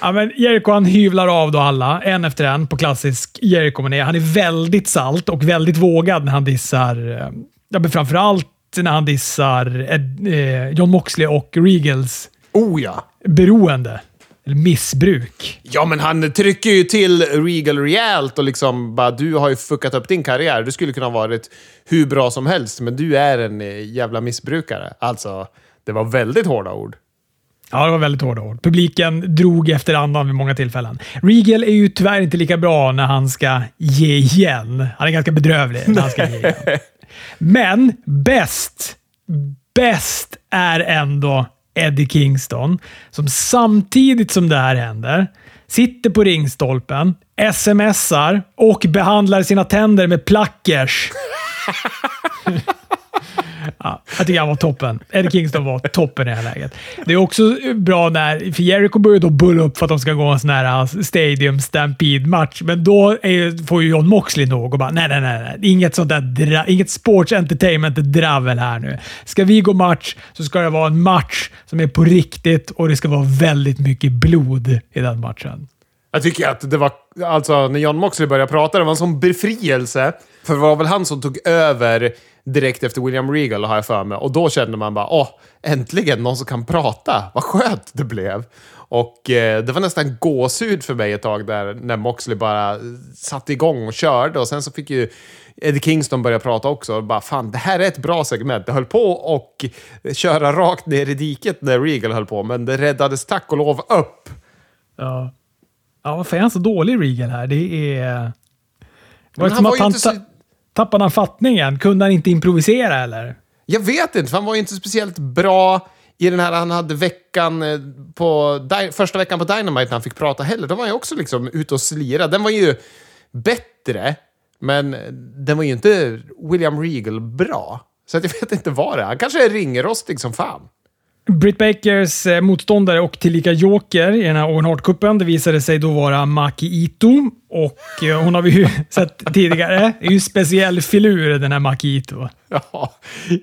Ja, men Jericho han hyvlar av då alla, en efter en, på klassisk Jericho-manér. Han är väldigt salt och väldigt vågad när han dissar, eh, ja, men framförallt när han dissar Ed, eh, John Moxley och Regals Oh ja. beroende. Eller missbruk. Ja, men han trycker ju till Regal rejält och liksom bara du har ju fuckat upp din karriär. Du skulle kunna ha varit hur bra som helst, men du är en eh, jävla missbrukare. Alltså, det var väldigt hårda ord. Ja, det var väldigt hårda ord. Publiken drog efter andan vid många tillfällen. Regal är ju tyvärr inte lika bra när han ska ge igen. Han är ganska bedrövlig när han ska ge igen. Men bäst, bäst är ändå Eddie Kingston, som samtidigt som det här händer sitter på ringstolpen, smsar och behandlar sina tänder med plackers. Ja, jag tycker han var toppen. Eddie Kingston var toppen i det här läget. Det är också bra när, för Jericho börjar då bulla upp för att de ska gå en sån här uh, Stadium Stampede-match, men då är, får ju John Moxley nog och bara nej, nej, nej, nej. Inget sånt där dra, inget sports entertainment-dravel här nu. Ska vi gå match så ska det vara en match som är på riktigt och det ska vara väldigt mycket blod i den matchen. Jag tycker att det var, alltså när John Moxley började prata, det var en sån befrielse. För det var väl han som tog över direkt efter William Regal, har jag för mig. Och då kände man bara, åh, äntligen någon som kan prata. Vad skönt det blev. Och eh, det var nästan gåshud för mig ett tag där, när Moxley bara satte igång och körde. Och sen så fick ju Eddie Kingston börja prata också. Och bara, fan, det här är ett bra segment. Det höll på och köra rakt ner i diket när Regal höll på, men det räddades tack och lov upp. Ja. Ja, varför är han så dålig, Regal, här? Det är... Var det som att han så- ta- tappade han fattningen? Kunde han inte improvisera, eller? Jag vet inte, för han var ju inte speciellt bra i den här han hade veckan eh, på första veckan på Dynamite när han fick prata heller. Då var han ju också liksom ute och slira. Den var ju bättre, men den var ju inte William Regal bra. Så att jag vet inte vad det är. Han kanske är ringrostig som fan. Britt Bakers eh, motståndare och tillika joker i den här Owen Hart-cupen, det visade sig då vara Maki Ito. Och eh, hon har vi ju sett tidigare. Det är ju en speciell filur, den här Maki Ito. Ja,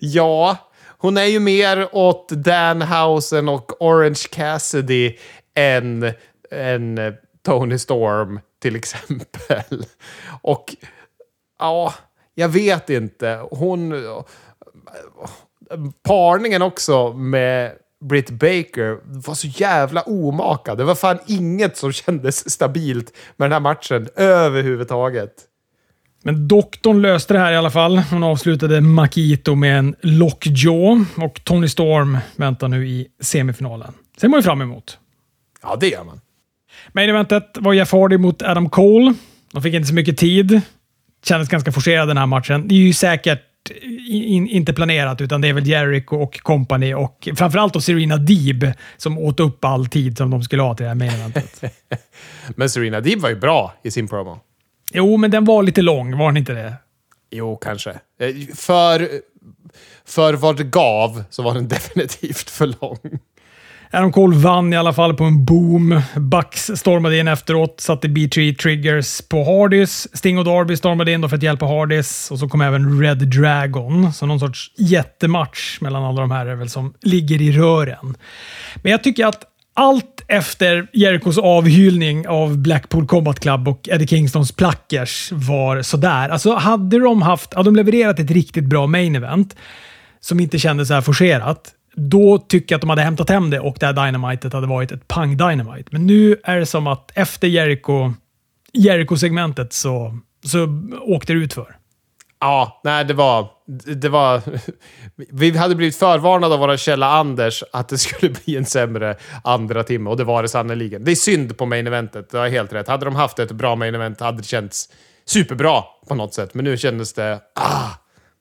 ja, hon är ju mer åt Danhausen och Orange Cassidy än, än eh, Tony Storm till exempel. Och ja, jag vet inte. Hon... Parningen också med Britt Baker var så jävla omaka. Det var fan inget som kändes stabilt med den här matchen överhuvudtaget. Men doktorn löste det här i alla fall. Hon avslutade Makito med en lockjaw och Tony Storm väntar nu i semifinalen. Ser man ju fram emot. Ja, det gör man. Main eventet var Jeff Hardy mot Adam Cole. De fick inte så mycket tid. Kändes ganska forcerad den här matchen. Det är ju säkert in, inte planerat, utan det är väl Jericho och company och framförallt då Serena Deeb som åt upp all tid som de skulle ha till det här main eventet. Men Serena Deeb var ju bra i sin promo. jo, men den var lite lång, var den inte det? Jo, kanske. Eh, För, för vad det gav så var den definitivt för lång. Adam Cole vann i alla fall på en boom. Bucks stormade in efteråt, satte B3 triggers på Hardys. Sting och Darby stormade in då för att hjälpa Hardys och så kom även Red Dragon. Så någon sorts jättematch mellan alla de här är väl som ligger i rören. Men jag tycker att allt efter Jerichos avhyllning av Blackpool Combat Club och Eddie Kingstons plackers var sådär. Alltså hade de haft, hade de levererat ett riktigt bra main event som inte kändes så här forcerat, då tycker jag att de hade hämtat hem det och det här Dynamitet hade varit ett pang Dynamite. Men nu är det som att efter Jericho, Jericho-segmentet så, så åkte det ut för. Ja, nej, det var... Det var... Vi hade blivit förvarnade av våra källa Anders att det skulle bli en sämre andra timme och det var det sannerligen. Det är synd på main eventet, det har helt rätt. Hade de haft ett bra main event hade det känts superbra på något sätt. Men nu kändes det... Ah,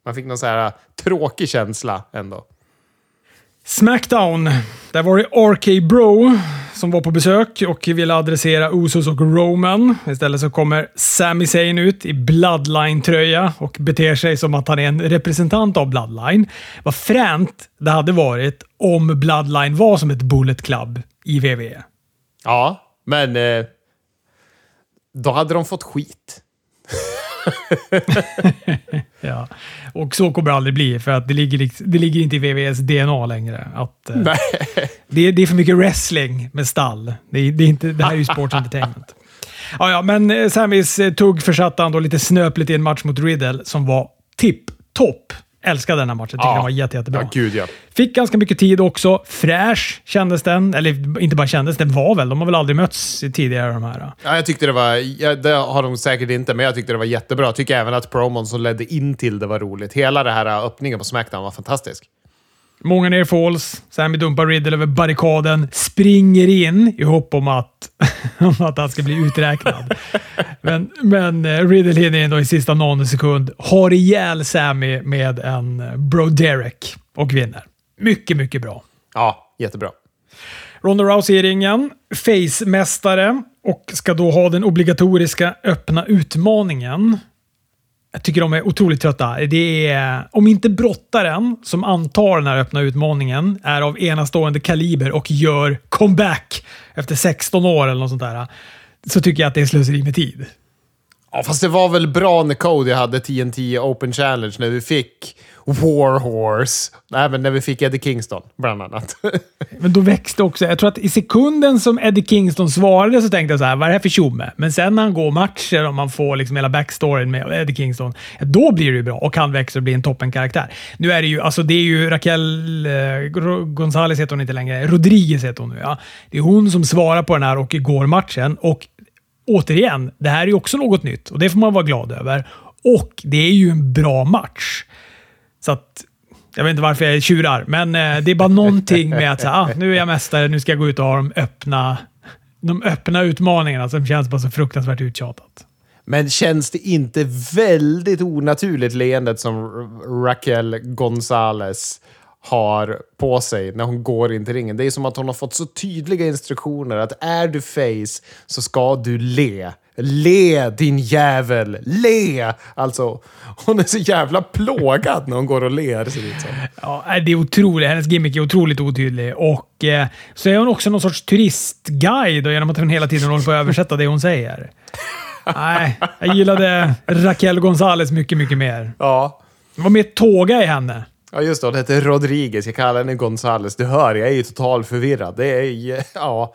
man fick någon så här tråkig känsla ändå. Smackdown. Där var det RK Bro som var på besök och ville adressera Usos och Roman. Istället så kommer Sami Zayn ut i Bloodline-tröja och beter sig som att han är en representant av Bloodline. Vad fränt det hade varit om Bloodline var som ett Bullet Club i WWE. Ja, men... Eh, då hade de fått skit. Ja. Och så kommer det aldrig bli, för att det ligger, det ligger inte i WWEs DNA längre. Att, eh, Nej. det, är- det är för mycket wrestling med stall. Det, är, det, är inte, det här är ju sports entertainment. Ja, ja, men eh, Samis eh, tugg försatte han då lite snöpligt i en match mot Riddle som var tipp-topp. Älskade den här matchen. Tycker Ja. den var jätte, jättebra. Ja, gud ja. Fick ganska mycket tid också. Fräsch kändes den. Eller inte bara kändes, den var väl. De har väl aldrig mötts tidigare de här. Ja, jag tyckte det var... Ja, det har de säkert inte, men jag tyckte det var jättebra. Jag tycker även att promon som ledde in till det var roligt. Hela den här äh, öppningen på Smackdown var fantastisk. Många ner falls. Sammy dumpar Riddle över barrikaden, springer in i hopp om att, om att han ska bli uträknad. men, men eh, Riddle hinner in då i sista nanosekund, har ihjäl Sammy med en eh, Bro Derek och vinner. Mycket, mycket bra. Ja, jättebra. Ronda Rousey i ringen, face-mästare och ska då ha den obligatoriska öppna utmaningen. Jag tycker de är otroligt trötta. Det är, om inte brottaren som antar den här öppna utmaningen är av enastående kaliber och gör comeback efter 16 år eller något sånt där, så tycker jag att det är slöseri med tid. Ja, fast det var väl bra när Cody hade TNT Open Challenge när vi fick Warhorse. Även när vi fick Eddie Kingston, bland annat. Men då växte också... Jag tror att i sekunden som Eddie Kingston svarade så tänkte jag så här, vad är det här för tjomme? Men sen när han går matcher och man får liksom hela backstoryn med Eddie Kingston, då blir det ju bra och han växer och blir en toppenkaraktär. Nu är det ju, alltså det är ju Raquel eh, Gonzales heter hon inte längre, Rodriguez heter hon nu. Ja. Det är hon som svarar på den här och går matchen. Och återigen, det här är ju också något nytt och det får man vara glad över. Och det är ju en bra match. Så att, jag vet inte varför jag tjurar, men eh, det är bara någonting med att säga, ah, nu är jag mästare, nu ska jag gå ut och ha de öppna, de öppna utmaningarna som känns bara så fruktansvärt uttjatat. Men känns det inte väldigt onaturligt leendet som Raquel Gonzales har på sig när hon går in till ringen? Det är som att hon har fått så tydliga instruktioner att är du face så ska du le. Le din jävel! Le! Alltså, hon är så jävla plågad när hon går och ler. Ser det, ut som. Ja, det är otroligt. Hennes gimmick är otroligt otydlig. Och eh, så är hon också någon sorts turistguide genom att hon hela tiden håller på att översätta det hon säger. Nej, jag gillade Raquel Gonzales mycket, mycket mer. Ja. Det var mer tåga i henne. Ja, just det. Hon heter Rodriguez. Jag kallar henne Gonzales. Du hör, jag är ju totalt förvirrad. Det är ja...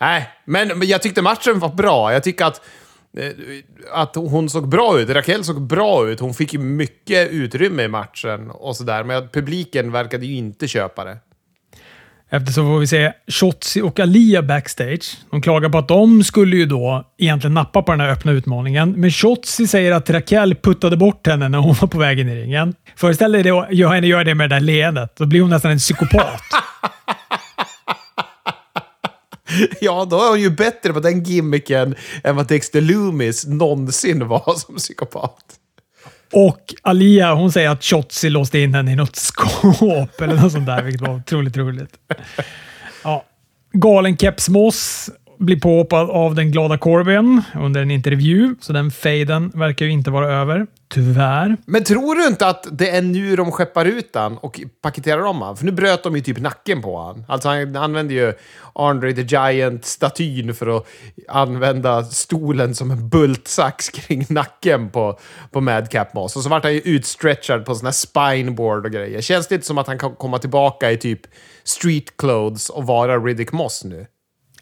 Nej, men jag tyckte matchen var bra. Jag tycker att, eh, att hon såg bra ut. Raquel såg bra ut. Hon fick ju mycket utrymme i matchen och sådär. Men publiken verkade ju inte köpa det. Eftersom får vi se Shotzi och Alia backstage. De klagar på att de skulle ju då egentligen nappa på den här öppna utmaningen. Men Shotzi säger att Raquel puttade bort henne när hon var på väg in i ringen. Föreställ dig att henne göra det med det där leendet. Då blir hon nästan en psykopat. Ja, då är hon ju bättre på den gimmicken än vad Dexter Loomis någonsin var som psykopat. Och Alia hon säger att Shotzi låste in henne i något skåp eller något sånt där, vilket var otroligt roligt. Ja. Galen Keps Moss blir påhoppad av den glada Corbyn under en intervju, så den fejden verkar ju inte vara över. Tyvärr. Men tror du inte att det är nu de skeppar ut han och paketerar om han? För nu bröt de ju typ nacken på han. Alltså han använde ju Andre the Giant-statyn för att använda stolen som en bultsax kring nacken på, på Madcap Moss. Och så vart han ju utstretchad på sån här spineboard och grejer. Känns det inte som att han kan komma tillbaka i typ street clothes och vara Riddick Moss nu?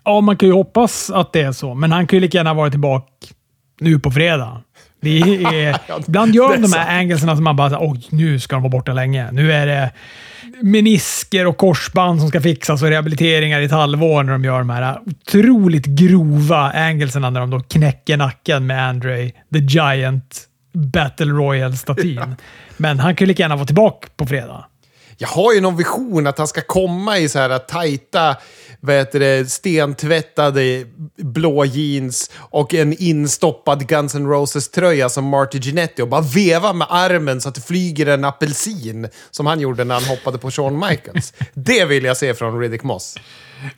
Ja, man kan ju hoppas att det är så, men han kan ju lika gärna vara tillbaka nu på fredag. Det är, ibland gör de de här anglesarna som man bara oj, nu ska de vara borta länge. Nu är det menisker och korsband som ska fixas och rehabiliteringar i ett halvår när de gör de här otroligt grova anglesarna när de då knäcker nacken med Andre the Giant Battle Royal-statyn. Men han kan ju lika gärna vara tillbaka på fredag. Jag har ju någon vision att han ska komma i så här tajta, vad heter det, stentvättade blå jeans och en instoppad Guns N' Roses-tröja som Marty Jannetty och bara veva med armen så att det flyger en apelsin som han gjorde när han hoppade på Shawn Michaels. det vill jag se från Riddick Moss.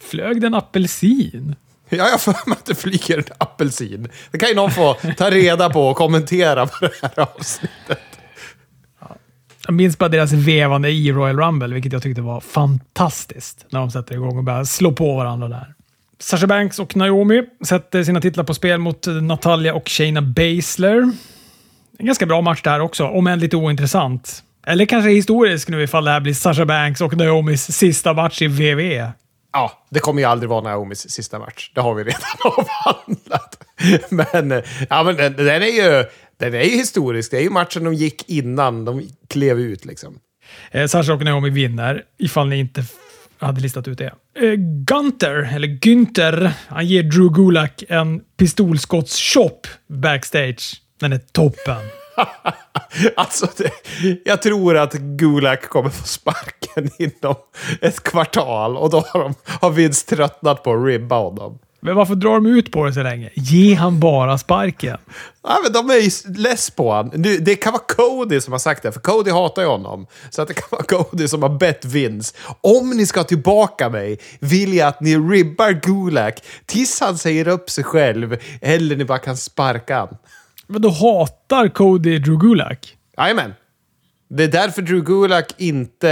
Flög den apelsin? Ja, jag har för mig att det flyger en apelsin. Det kan ju någon få ta reda på och kommentera på det här avsnittet. Jag minns bara deras vevande i Royal Rumble, vilket jag tyckte var fantastiskt när de sätter igång och börjar slå på varandra där. Sasha Banks och Naomi sätter sina titlar på spel mot Natalia och Shayna Baszler. En ganska bra match där också, om än lite ointressant. Eller kanske historisk nu ifall det här blir Sasha Banks och Naomis sista match i WWE. Ja, det kommer ju aldrig vara Naomis sista match. Det har vi redan avhandlat. Men, ja, men den, den, är ju, den är ju historisk. Det är ju matchen de gick innan de klev ut. Liksom. Eh, Sasha och Naomi vinner, ifall ni inte hade listat ut det. Eh, Gunter, eller Günther, han ger Drew Gulak en pistolskotts-chop backstage. Den är toppen. alltså, det, jag tror att Gulak kommer få sparken inom ett kvartal och då har, de, har Vince tröttnat på att ribba honom. Men varför drar de ut på det så länge? Ge han bara sparken. Ja, men de är ju less på honom. Det kan vara Cody som har sagt det, för Cody hatar ju honom. Så att det kan vara Cody som har bett Vince. Om ni ska tillbaka mig vill jag att ni ribbar Gulak tills han säger upp sig själv, eller ni bara kan sparka han. Men då hatar Cody Drew Gulak? Jajamän. Det är därför Drew Gulak inte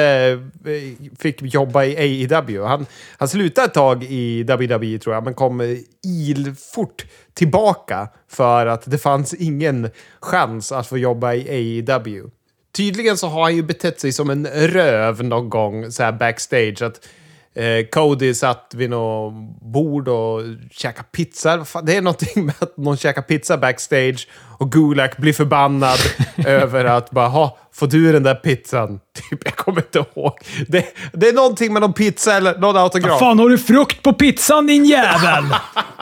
eh, fick jobba i AEW. Han, han slutade ett tag i WWE tror jag, men kom ilfort tillbaka för att det fanns ingen chans att få jobba i AEW. Tydligen så har han ju betett sig som en röv någon gång så här backstage. Att eh, Cody satt vid något bord och käkade pizza. Det är någonting med att någon käkar pizza backstage och Gulak blir förbannad över att bara ha får du den där pizzan? Typ, jag kommer inte ihåg. Det, det är någonting med någon pizza eller någon autograf. Fan, har du frukt på pizzan din jävel?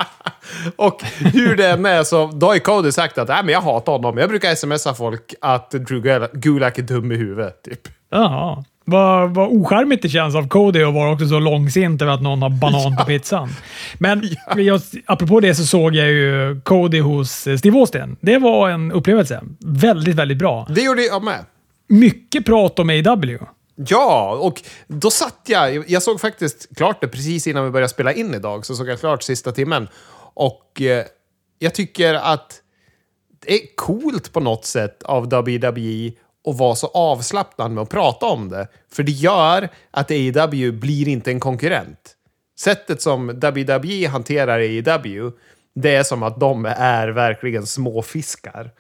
och hur det än är så då har ju Cody sagt att Nej, men jag hatar honom. Jag brukar smsa folk att Drew Gulak är dum i huvudet. Typ. Jaha. Vad, vad ocharmigt det känns av Cody att vara också så långsint över att någon har banan på pizzan. Men ja. jag, apropå det så såg jag ju Cody hos Steve Austin. Det var en upplevelse. Väldigt, väldigt bra. Det gjorde jag med. Mycket prat om AW. Ja, och då satt jag... Jag såg faktiskt klart det precis innan vi började spela in idag. Så såg jag klart sista timmen. Och eh, jag tycker att det är coolt på något sätt av WWE och vara så avslappnad med att prata om det. För det gör att AEW blir inte en konkurrent. Sättet som WWE hanterar AEW, det är som att de är verkligen små fiskar.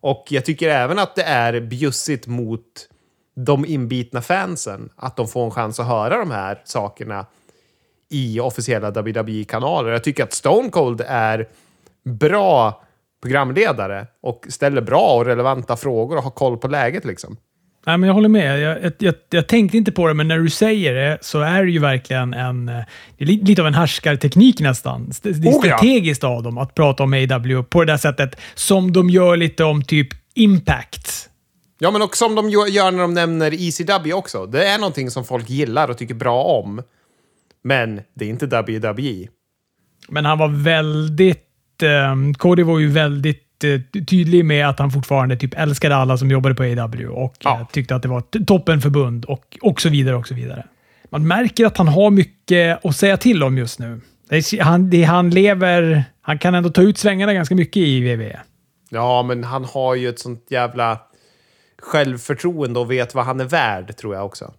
Och jag tycker även att det är bjussigt mot de inbitna fansen att de får en chans att höra de här sakerna i officiella WWE-kanaler. Jag tycker att Stone Cold är bra programledare och ställer bra och relevanta frågor och har koll på läget. liksom. Nej, men jag håller med. Jag, jag, jag, tänkte inte på det, men när du säger det så är det ju verkligen en... Det är lite av en härskarteknik nästan. Det är oh, strategiskt ja. av dem att prata om AW på det där sättet som de gör lite om typ Impact. Ja, men också som de gör när de nämner ECW också. Det är någonting som folk gillar och tycker bra om. Men det är inte WWE. Men han var väldigt eh, Cody var ju väldigt eh, tydlig med att han fortfarande typ älskade alla som jobbade på AW och ja. eh, tyckte att det var ett toppenförbund och, och så vidare. och så vidare. Man märker att han har mycket att säga till om just nu. Det, han, det, han lever... Han kan ändå ta ut svängarna ganska mycket i WWE. Ja, men han har ju ett sånt jävla självförtroende och vet vad han är värd, tror jag också.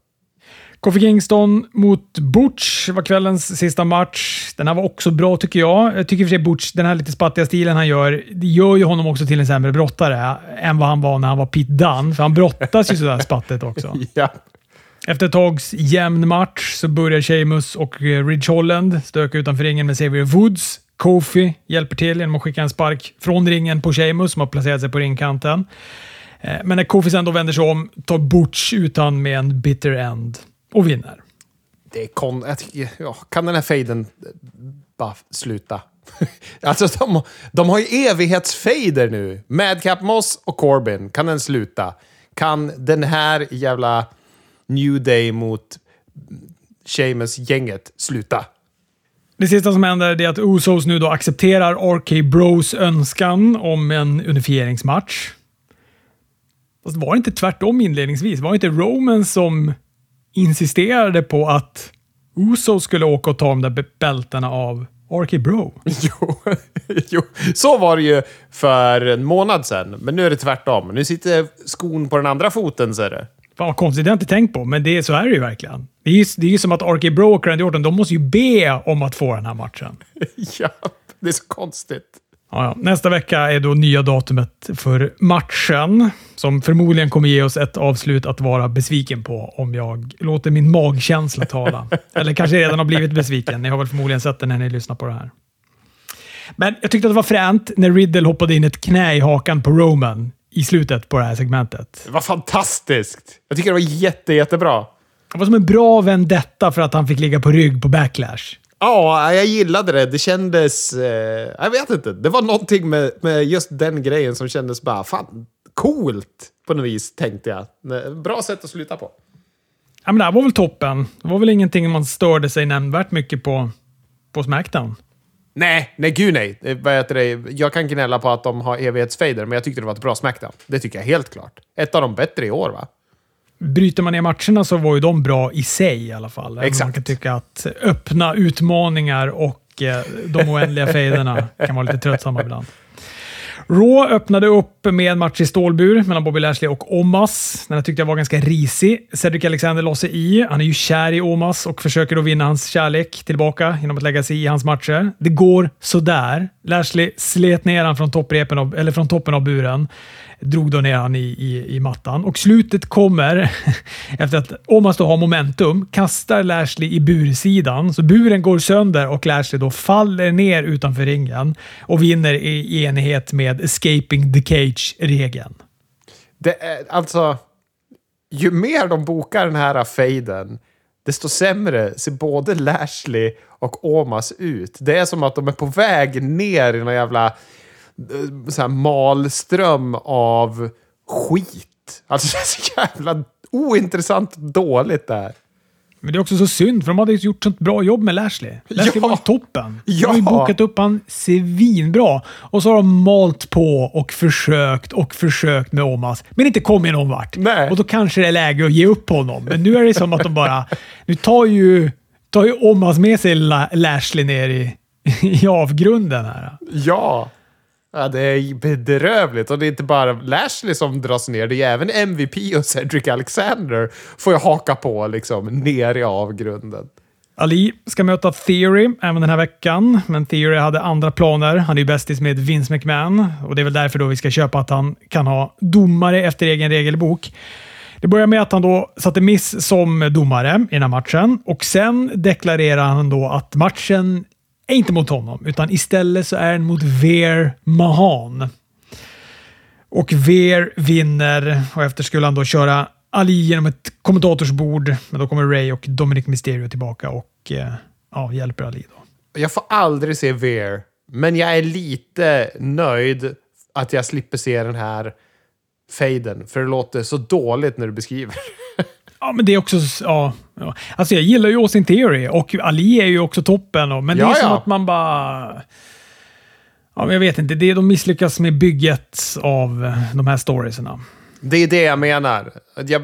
Kofi Kingston mot Butch var kvällens sista match. Den här var också bra tycker jag. Jag tycker för sig Butch, den här lite spattiga stilen han gör, det gör ju honom också till en sämre brottare än vad han var när han var Pete Dunne. För han brottas ju sådär spattet också. ja. Efter ett tags jämn match så börjar Sheamus och eh, Ridge Holland stöka utanför ringen med Xavier Woods. Kofi hjälper till genom att skicka en spark från ringen på Sheamus som har placerat sig på ringkanten. Eh, men när Kofi sen då vänder sig om tar Butch ut han med en bitter end och vinner. Det är kon... Ja, kan den här fejden bara sluta? alltså, de, de har ju evighetsfejder nu. Madcap Moss och Corbin. Kan den sluta? Kan den här jävla New Day mot Sheamus-gänget sluta? Det sista som händer är att Usos nu då accepterar RK Bros önskan om en unifieringsmatch. Fast var det inte tvärtom inledningsvis? Var det inte Roman som insisterade på att Uso skulle åka och ta de där bältena av RK Bro. Jo, jo, så var det ju för en månad sedan. Men nu är det tvärtom. Nu sitter skon på den andra foten, ser du. Fan vad konstigt, det har jag inte tänkt på, men det, så är det ju verkligen. Det är ju, det är ju som att RK Bro och Randy Orton, de måste ju be om att få den här matchen. ja, det är så konstigt. Ja. Nästa vecka är då nya datumet för matchen, som förmodligen kommer ge oss ett avslut att vara besviken på om jag låter min magkänsla tala. Eller kanske redan har blivit besviken. Ni har väl förmodligen sett det när ni lyssnar på det här. Men jag tyckte att det var fränt när Riddle hoppade in ett knä i hakan på Roman i slutet på det här segmentet. Det var fantastiskt! Jag tycker det var jätte, jättebra. Det var som en bra vendetta för att han fick ligga på rygg på backlash. Ja, jag gillade det. Det kändes... Eh, jag vet inte. Det var någonting med, med just den grejen som kändes bara fan coolt på något vis, tänkte jag. Bra sätt att sluta på. Ja, men det här var väl toppen. Det var väl ingenting man störde sig nämnvärt mycket på, på Smackdown. Nej, nej gud nej. Jag kan gnälla på att de har evighetsfader, men jag tyckte det var ett bra Smackdown. Det tycker jag helt klart. Ett av de bättre i år, va? Bryter man ner matcherna så var ju de bra i sig i alla fall. Exakt. Man kan tycka att öppna utmaningar och eh, de oändliga fejderna kan vara lite tröttsamma ibland. Raw öppnade upp med en match i stålbur mellan Bobby Lashley och Omas. Den här tyckte jag var ganska risig. Cedric Alexander la sig i. Han är ju kär i Omas och försöker då vinna hans kärlek tillbaka genom att lägga sig i hans matcher. Det går sådär. Lashley slet ner honom från, topprepen av, eller från toppen av buren drog då ner han i, i, i mattan. Och slutet kommer efter att Omas då har momentum, kastar Lashley i bursidan, så buren går sönder och Lashley då faller ner utanför ringen och vinner i enighet med escaping the cage-regeln. Det är alltså... Ju mer de bokar den här fejden, desto sämre ser både Lashley och Omas ut. Det är som att de är på väg ner i någon jävla så här malström av skit. Alltså det är så jävla ointressant dåligt det här. Men det är också så synd, för de hade gjort sånt bra jobb med Lashley. Lashley ja. var toppen. De har ju bokat upp han svinbra. Och så har de malt på och försökt och försökt med Omas, men inte kommit någon vart. Nej. Och då kanske det är läge att ge upp honom. Men nu är det som att de bara... Nu tar ju, tar ju Omas med sig Lashley ner i, i avgrunden här. Ja. Ja, det är bedrövligt. Och det är inte bara Lashley som dras ner, det är även MVP och Cedric Alexander får jag haka på liksom ner i avgrunden. Ali ska möta Theory även den här veckan, men Theory hade andra planer. Han är ju bästis med Vince McMahon och det är väl därför då vi ska köpa att han kan ha domare efter egen regelbok. Det börjar med att han då satte miss som domare i den här matchen och sen deklarerar han då att matchen är inte mot honom, utan istället så är den mot Veer Mahan. Och Veer vinner och efter skulle han då köra Ali genom ett kommentatorsbord, men då kommer Ray och Dominic Mysterio tillbaka och eh, ja, hjälper Ali. Då. Jag får aldrig se Veer, men jag är lite nöjd att jag slipper se den här fejden, för det låter så dåligt när du beskriver. Ja, men det är också... Ja, ja. Alltså jag gillar ju Austin Theory och Ali är ju också toppen. Och, men det är som att man bara... Ja, men jag vet inte. Det, de misslyckas med bygget av de här storiesarna. Det är det jag menar. Jag,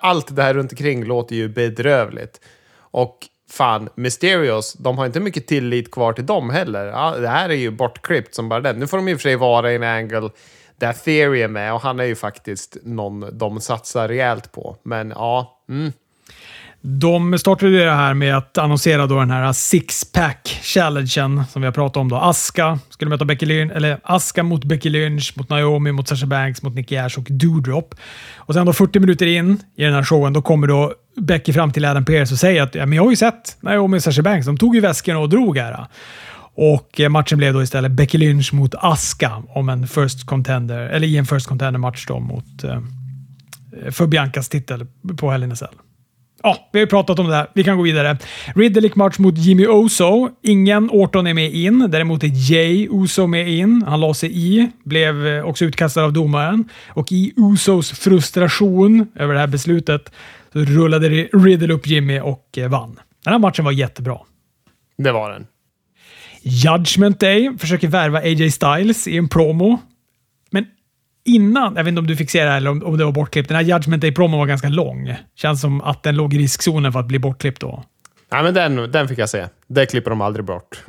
allt det här runt omkring låter ju bedrövligt. Och fan, Mysterios, de har inte mycket tillit kvar till dem heller. det här är ju bortklippt som bara den. Nu får de i och för sig vara i en angle där Theory är med och han är ju faktiskt någon de satsar rejält på. Men ja, mm. De startade det här med att annonsera då den här six-pack-challengen som vi har pratat om. Då. Aska skulle möta Becky Lynch, eller Aska mot Becky Lynch, mot Naomi, mot Sasha Banks, mot Nicky Ash och Doodrop. Och sen då 40 minuter in i den här showen, då kommer då Becky fram till Adam Pearce och säger att ja, men jag har ju sett Naomi och Sasha Banks. De tog ju väskorna och drog här. Och eh, matchen blev då istället Becky Lynch mot Aska om en first contender, eller i en first contender-match då mot eh, för Biancas titel på Hell in a Cell. Ja, vi har pratat om det här. Vi kan gå vidare. Ridderlick match mot Jimmy Oso. Ingen Orton är med in. Däremot är Jay Uso med in. Han la sig i, blev eh, också utkastad av domaren. Och i Usos frustration över det här beslutet så rullade Riddle upp Jimmy och vann. Den här matchen var jättebra. Det var den. Judgment Day försöker värva AJ Styles i en promo. Innan, jag vet inte om du fick se det här eller om, om det var bortklippt, den här Judgment Day-promon var ganska lång. Känns som att den låg i riskzonen för att bli bortklippt då. Nej, men den, den fick jag se. Det klipper de aldrig bort.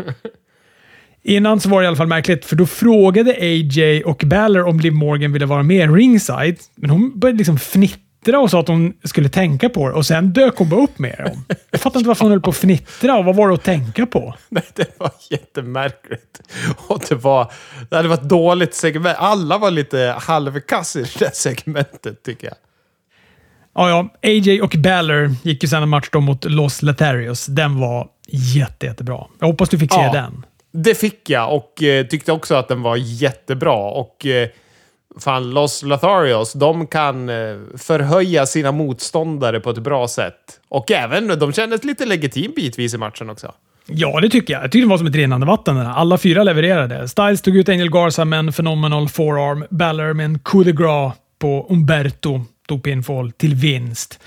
Innan så var det i alla fall märkligt, för då frågade AJ och Baller om Liv Morgan ville vara med ringside, men hon började liksom fnittra fnittra och sa att hon skulle tänka på det och sen dök hon bara upp med dem. Jag fattar inte varför hon höll på att fnittra och vad var det att tänka på? Nej, det var jättemärkligt. Och det var... Det hade varit dåligt segment. Alla var lite halvkass i det segmentet, tycker jag. Ja, ja. AJ och Baller gick ju sen en match då mot Los Letarios. Den var jätte, jättebra. Jag hoppas du fick se ja, den. Det fick jag och eh, tyckte också att den var jättebra. Och eh, fan, Los Lotharios, de kan eh, förhöja sina motståndare på ett bra sätt. Och även, de kändes lite legitim bitvis i matchen också. Ja, det tycker jag. Jag tyckte det var som ett rinnande vatten. Alla fyra levererade. Styles tog ut Angel Garza med en phenomenal forearm. Baller med en coup de gras på Umberto. Tog pinfall till vinst.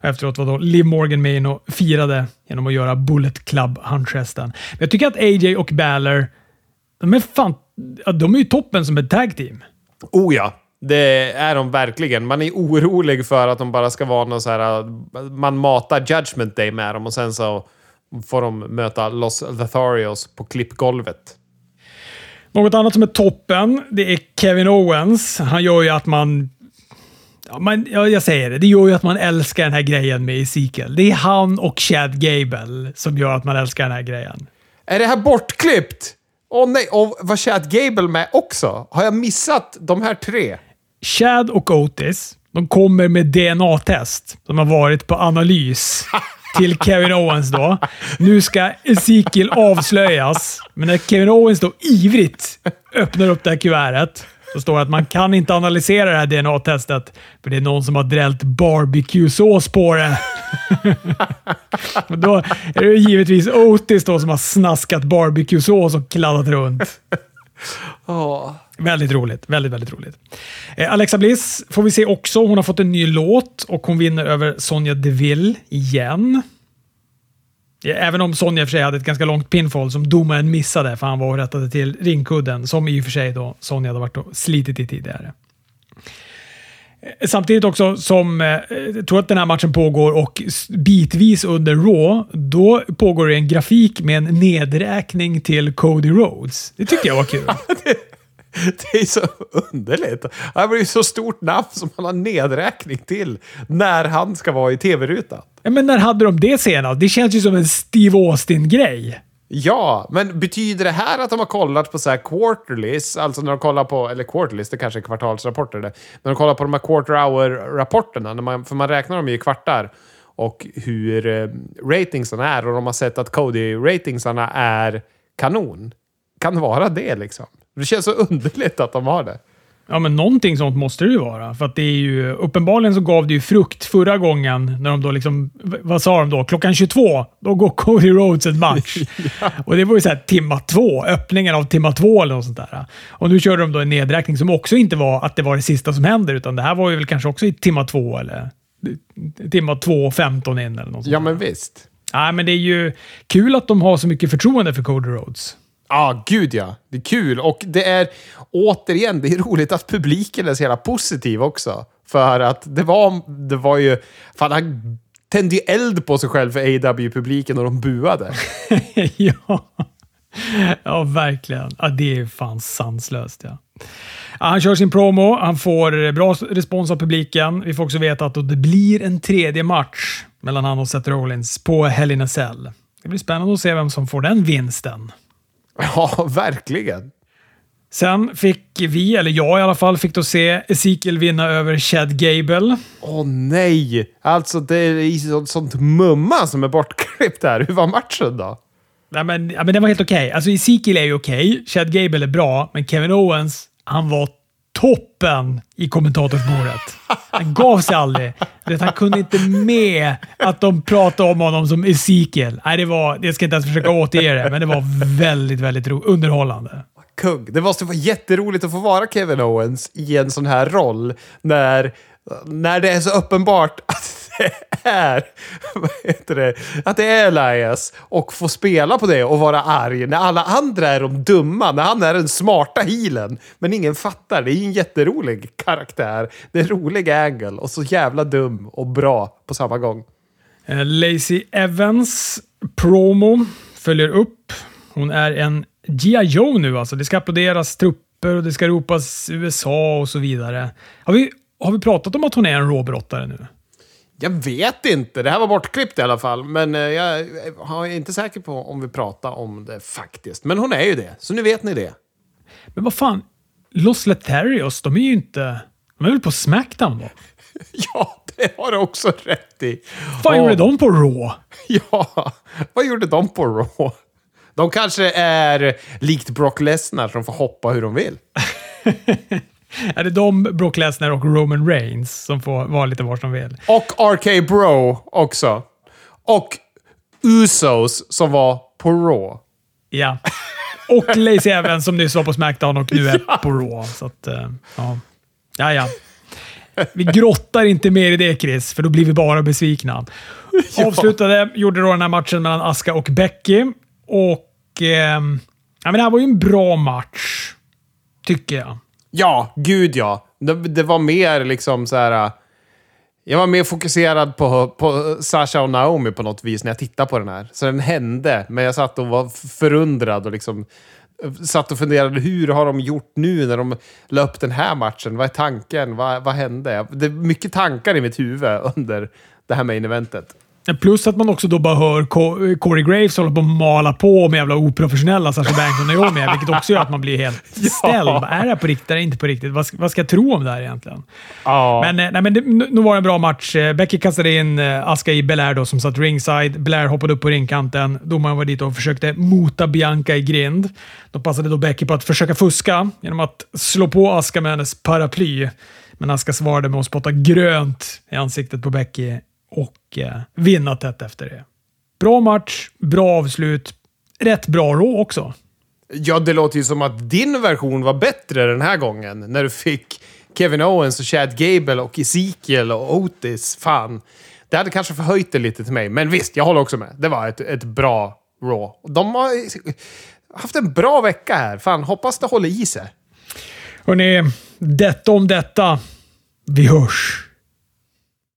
Efteråt var då Liv Morgan med in och firade genom att göra Bullet Club-handgesten. Men jag tycker att AJ och Baller, de är fan... De är ju toppen som ett tag team. Oh ja, det är de verkligen. Man är orolig för att de bara ska vara någon så här... Man matar Judgment Day med dem och sen så får de möta Los Lotharios på klippgolvet. Något annat som är toppen, det är Kevin Owens. Han gör ju att man... Ja, man ja, jag säger det. Det gör ju att man älskar den här grejen med Ezekiel. Det är han och Chad Gable som gör att man älskar den här grejen. Är det här bortklippt? Åh nej, och var Chad Gable med också? Har jag missat de här tre? Chad och Otis, de kommer med DNA-test som har varit på analys till Kevin Owens då. Nu ska Ezekiel avslöjas, men när Kevin Owens då ivrigt öppnar upp det här kuvertet så står det att man kan inte analysera det här DNA-testet för det är någon som har drällt barbecue-sås på det. Och då är det givetvis Otis då som har snaskat barbecue-sås och kladdat runt. Åh. Väldigt roligt. Väldigt, väldigt roligt. Eh, Alexa Bliss får vi se också. Hon har fått en ny låt och hon vinner över Sonja Deville igen. Även om Sonja i och för sig hade ett ganska långt pinfall som domaren missade för han var och rättade till ringkudden som i och för sig då Sonja hade varit och slitit i tidigare. Samtidigt också som, jag tror att den här matchen pågår och bitvis under Raw, då pågår det en grafik med en nedräkning till Cody Rhodes. Det tyckte jag var kul. Det är så underligt. Han blir ju så stort namn som han har nedräkning till när han ska vara i tv-rutan. Ja, men när hade de det senast? Det känns ju som en Steve Austin-grej. Ja, men betyder det här att de har kollat på så här quarterlies, alltså när de kollar på, eller quarterlies, det kanske är kvartalsrapporter det, när de kollar på de här quarter hour-rapporterna, man, för man räknar dem ju i kvartar, och hur eh, ratingsarna är, och de har sett att Cody-ratingsarna är kanon. Kan det vara det liksom? Det känns så underligt att de har det. Ja, men någonting sånt måste det ju vara. För att det är ju, uppenbarligen så gav det ju frukt förra gången när de då liksom, vad sa de då? Klockan 22, då går Cody Rhodes en match. Och det var ju så här timma två, öppningen av timma två eller något sånt där. Och nu körde de då en nedräkning som också inte var att det var det sista som händer, utan det här var ju väl kanske också i timma två eller timma två och 15 in eller något sånt Ja, men visst. Nej, men det är ju kul att de har så mycket förtroende för Cody Rhodes. Ja, gud ja. Det är kul. Och det är, återigen, det är roligt att publiken är så jävla positiv också. För att det var, det var ju... Fan, han tände ju eld på sig själv för AW-publiken och de buade. ja. ja, verkligen. Ja, det är fan sanslöst. Ja. Ja, han kör sin promo, han får bra respons av publiken. Vi får också veta att det blir en tredje match mellan han och Seth Rollins på Hell in a Cell. Det blir spännande att se vem som får den vinsten. Ja, verkligen. Sen fick vi, eller jag i alla fall, fick då se Ezekiel vinna över Chad Gable. Åh nej! Alltså, det är så- sånt mumma som är bortklippt här. Hur var matchen då? Nej, men, ja, men den var helt okej. Alltså Ezekiel är ju okej, Chad Gable är bra, men Kevin Owens, han var toppen i kommentatorsbordet. Han gav sig aldrig. Det, han kunde inte med att de pratade om honom som Ezekiel. Nej, det var, jag ska inte ens försöka återge det, men det var väldigt, väldigt ro, underhållande. Kung. Det måste vara jätteroligt att få vara Kevin Owens i en sån här roll när, när det är så uppenbart att det är, vad heter det, att det är Elias och få spela på det och vara arg när alla andra är de dumma, när han är den smarta healen. Men ingen fattar. Det är ju en jätterolig karaktär. Det är en rolig angle och så jävla dum och bra på samma gång. Eh, Lacey Evans promo följer upp. Hon är en G.I. Joe nu alltså. Det ska applåderas trupper och det ska ropas USA och så vidare. Har vi, har vi pratat om att hon är en råbrottare nu? Jag vet inte. Det här var bortklippt i alla fall. Men eh, jag är inte säker på om vi pratar om det faktiskt. Men hon är ju det, så nu vet ni det. Men vad fan, Los Letarios, de är ju inte... De är väl på Smackdown då? Ja, det har du också rätt i. Vad fan gjorde de på Raw? Ja, vad gjorde de på Raw? De kanske är likt Brock Lesnar som får hoppa hur de vill. Är det de, Brock Lesnar och Roman Reigns som får vara lite var som vill? Och RK Bro också. Och Usos som var på Raw. Ja. Och Lacey Evans som nyss var på Smackdown och nu är på Raw. Så att, eh, ja. ja, ja. Vi grottar inte mer i det Chris, för då blir vi bara besvikna. Avslutade, gjorde då den här matchen mellan Aska och Becky. Och ehm, ja, men det här var ju en bra match, tycker jag. Ja, gud ja. Det, det var mer liksom så här... Äh, jag var mer fokuserad på, på Sasha och Naomi på något vis när jag tittade på den här. Så den hände, men jag satt och var förundrad och liksom... Äh, satt och funderade, hur har de gjort nu när de la upp den här matchen? Vad är tanken? Vad, vad hände? Det är mycket tankar i mitt huvud under det här main eventet. Plus att man också då bara hör Corey Graves hålla på att mala på med jävla oprofessionella Sasha Banks och Naomi, vilket också gör att man blir helt ställd. ja. Är det här på riktigt eller inte på riktigt? Vad ska, vad ska jag tro om det här egentligen? Ja. Men, eh, nej, men det, nu var det en bra match. Eh, Becky kastade in eh, Aska i Belair då, som satt ringside. Belair hoppade upp på ringkanten. Domaren var dit och försökte mota Bianca i grind. Då passade då Becky på att försöka fuska genom att slå på Aska med hennes paraply. Men Aska svarade med att spotta grönt i ansiktet på Becky och eh, vinna tätt efter det. Bra match, bra avslut, rätt bra rå också. Ja, det låter ju som att din version var bättre den här gången. När du fick Kevin Owens och Chad Gable och Ezekiel och Otis. Fan. Det hade kanske förhöjt det lite till mig. Men visst, jag håller också med. Det var ett, ett bra Raw. De har haft en bra vecka här. Fan, hoppas det håller i sig. Hörrni, detta om detta. Vi hörs.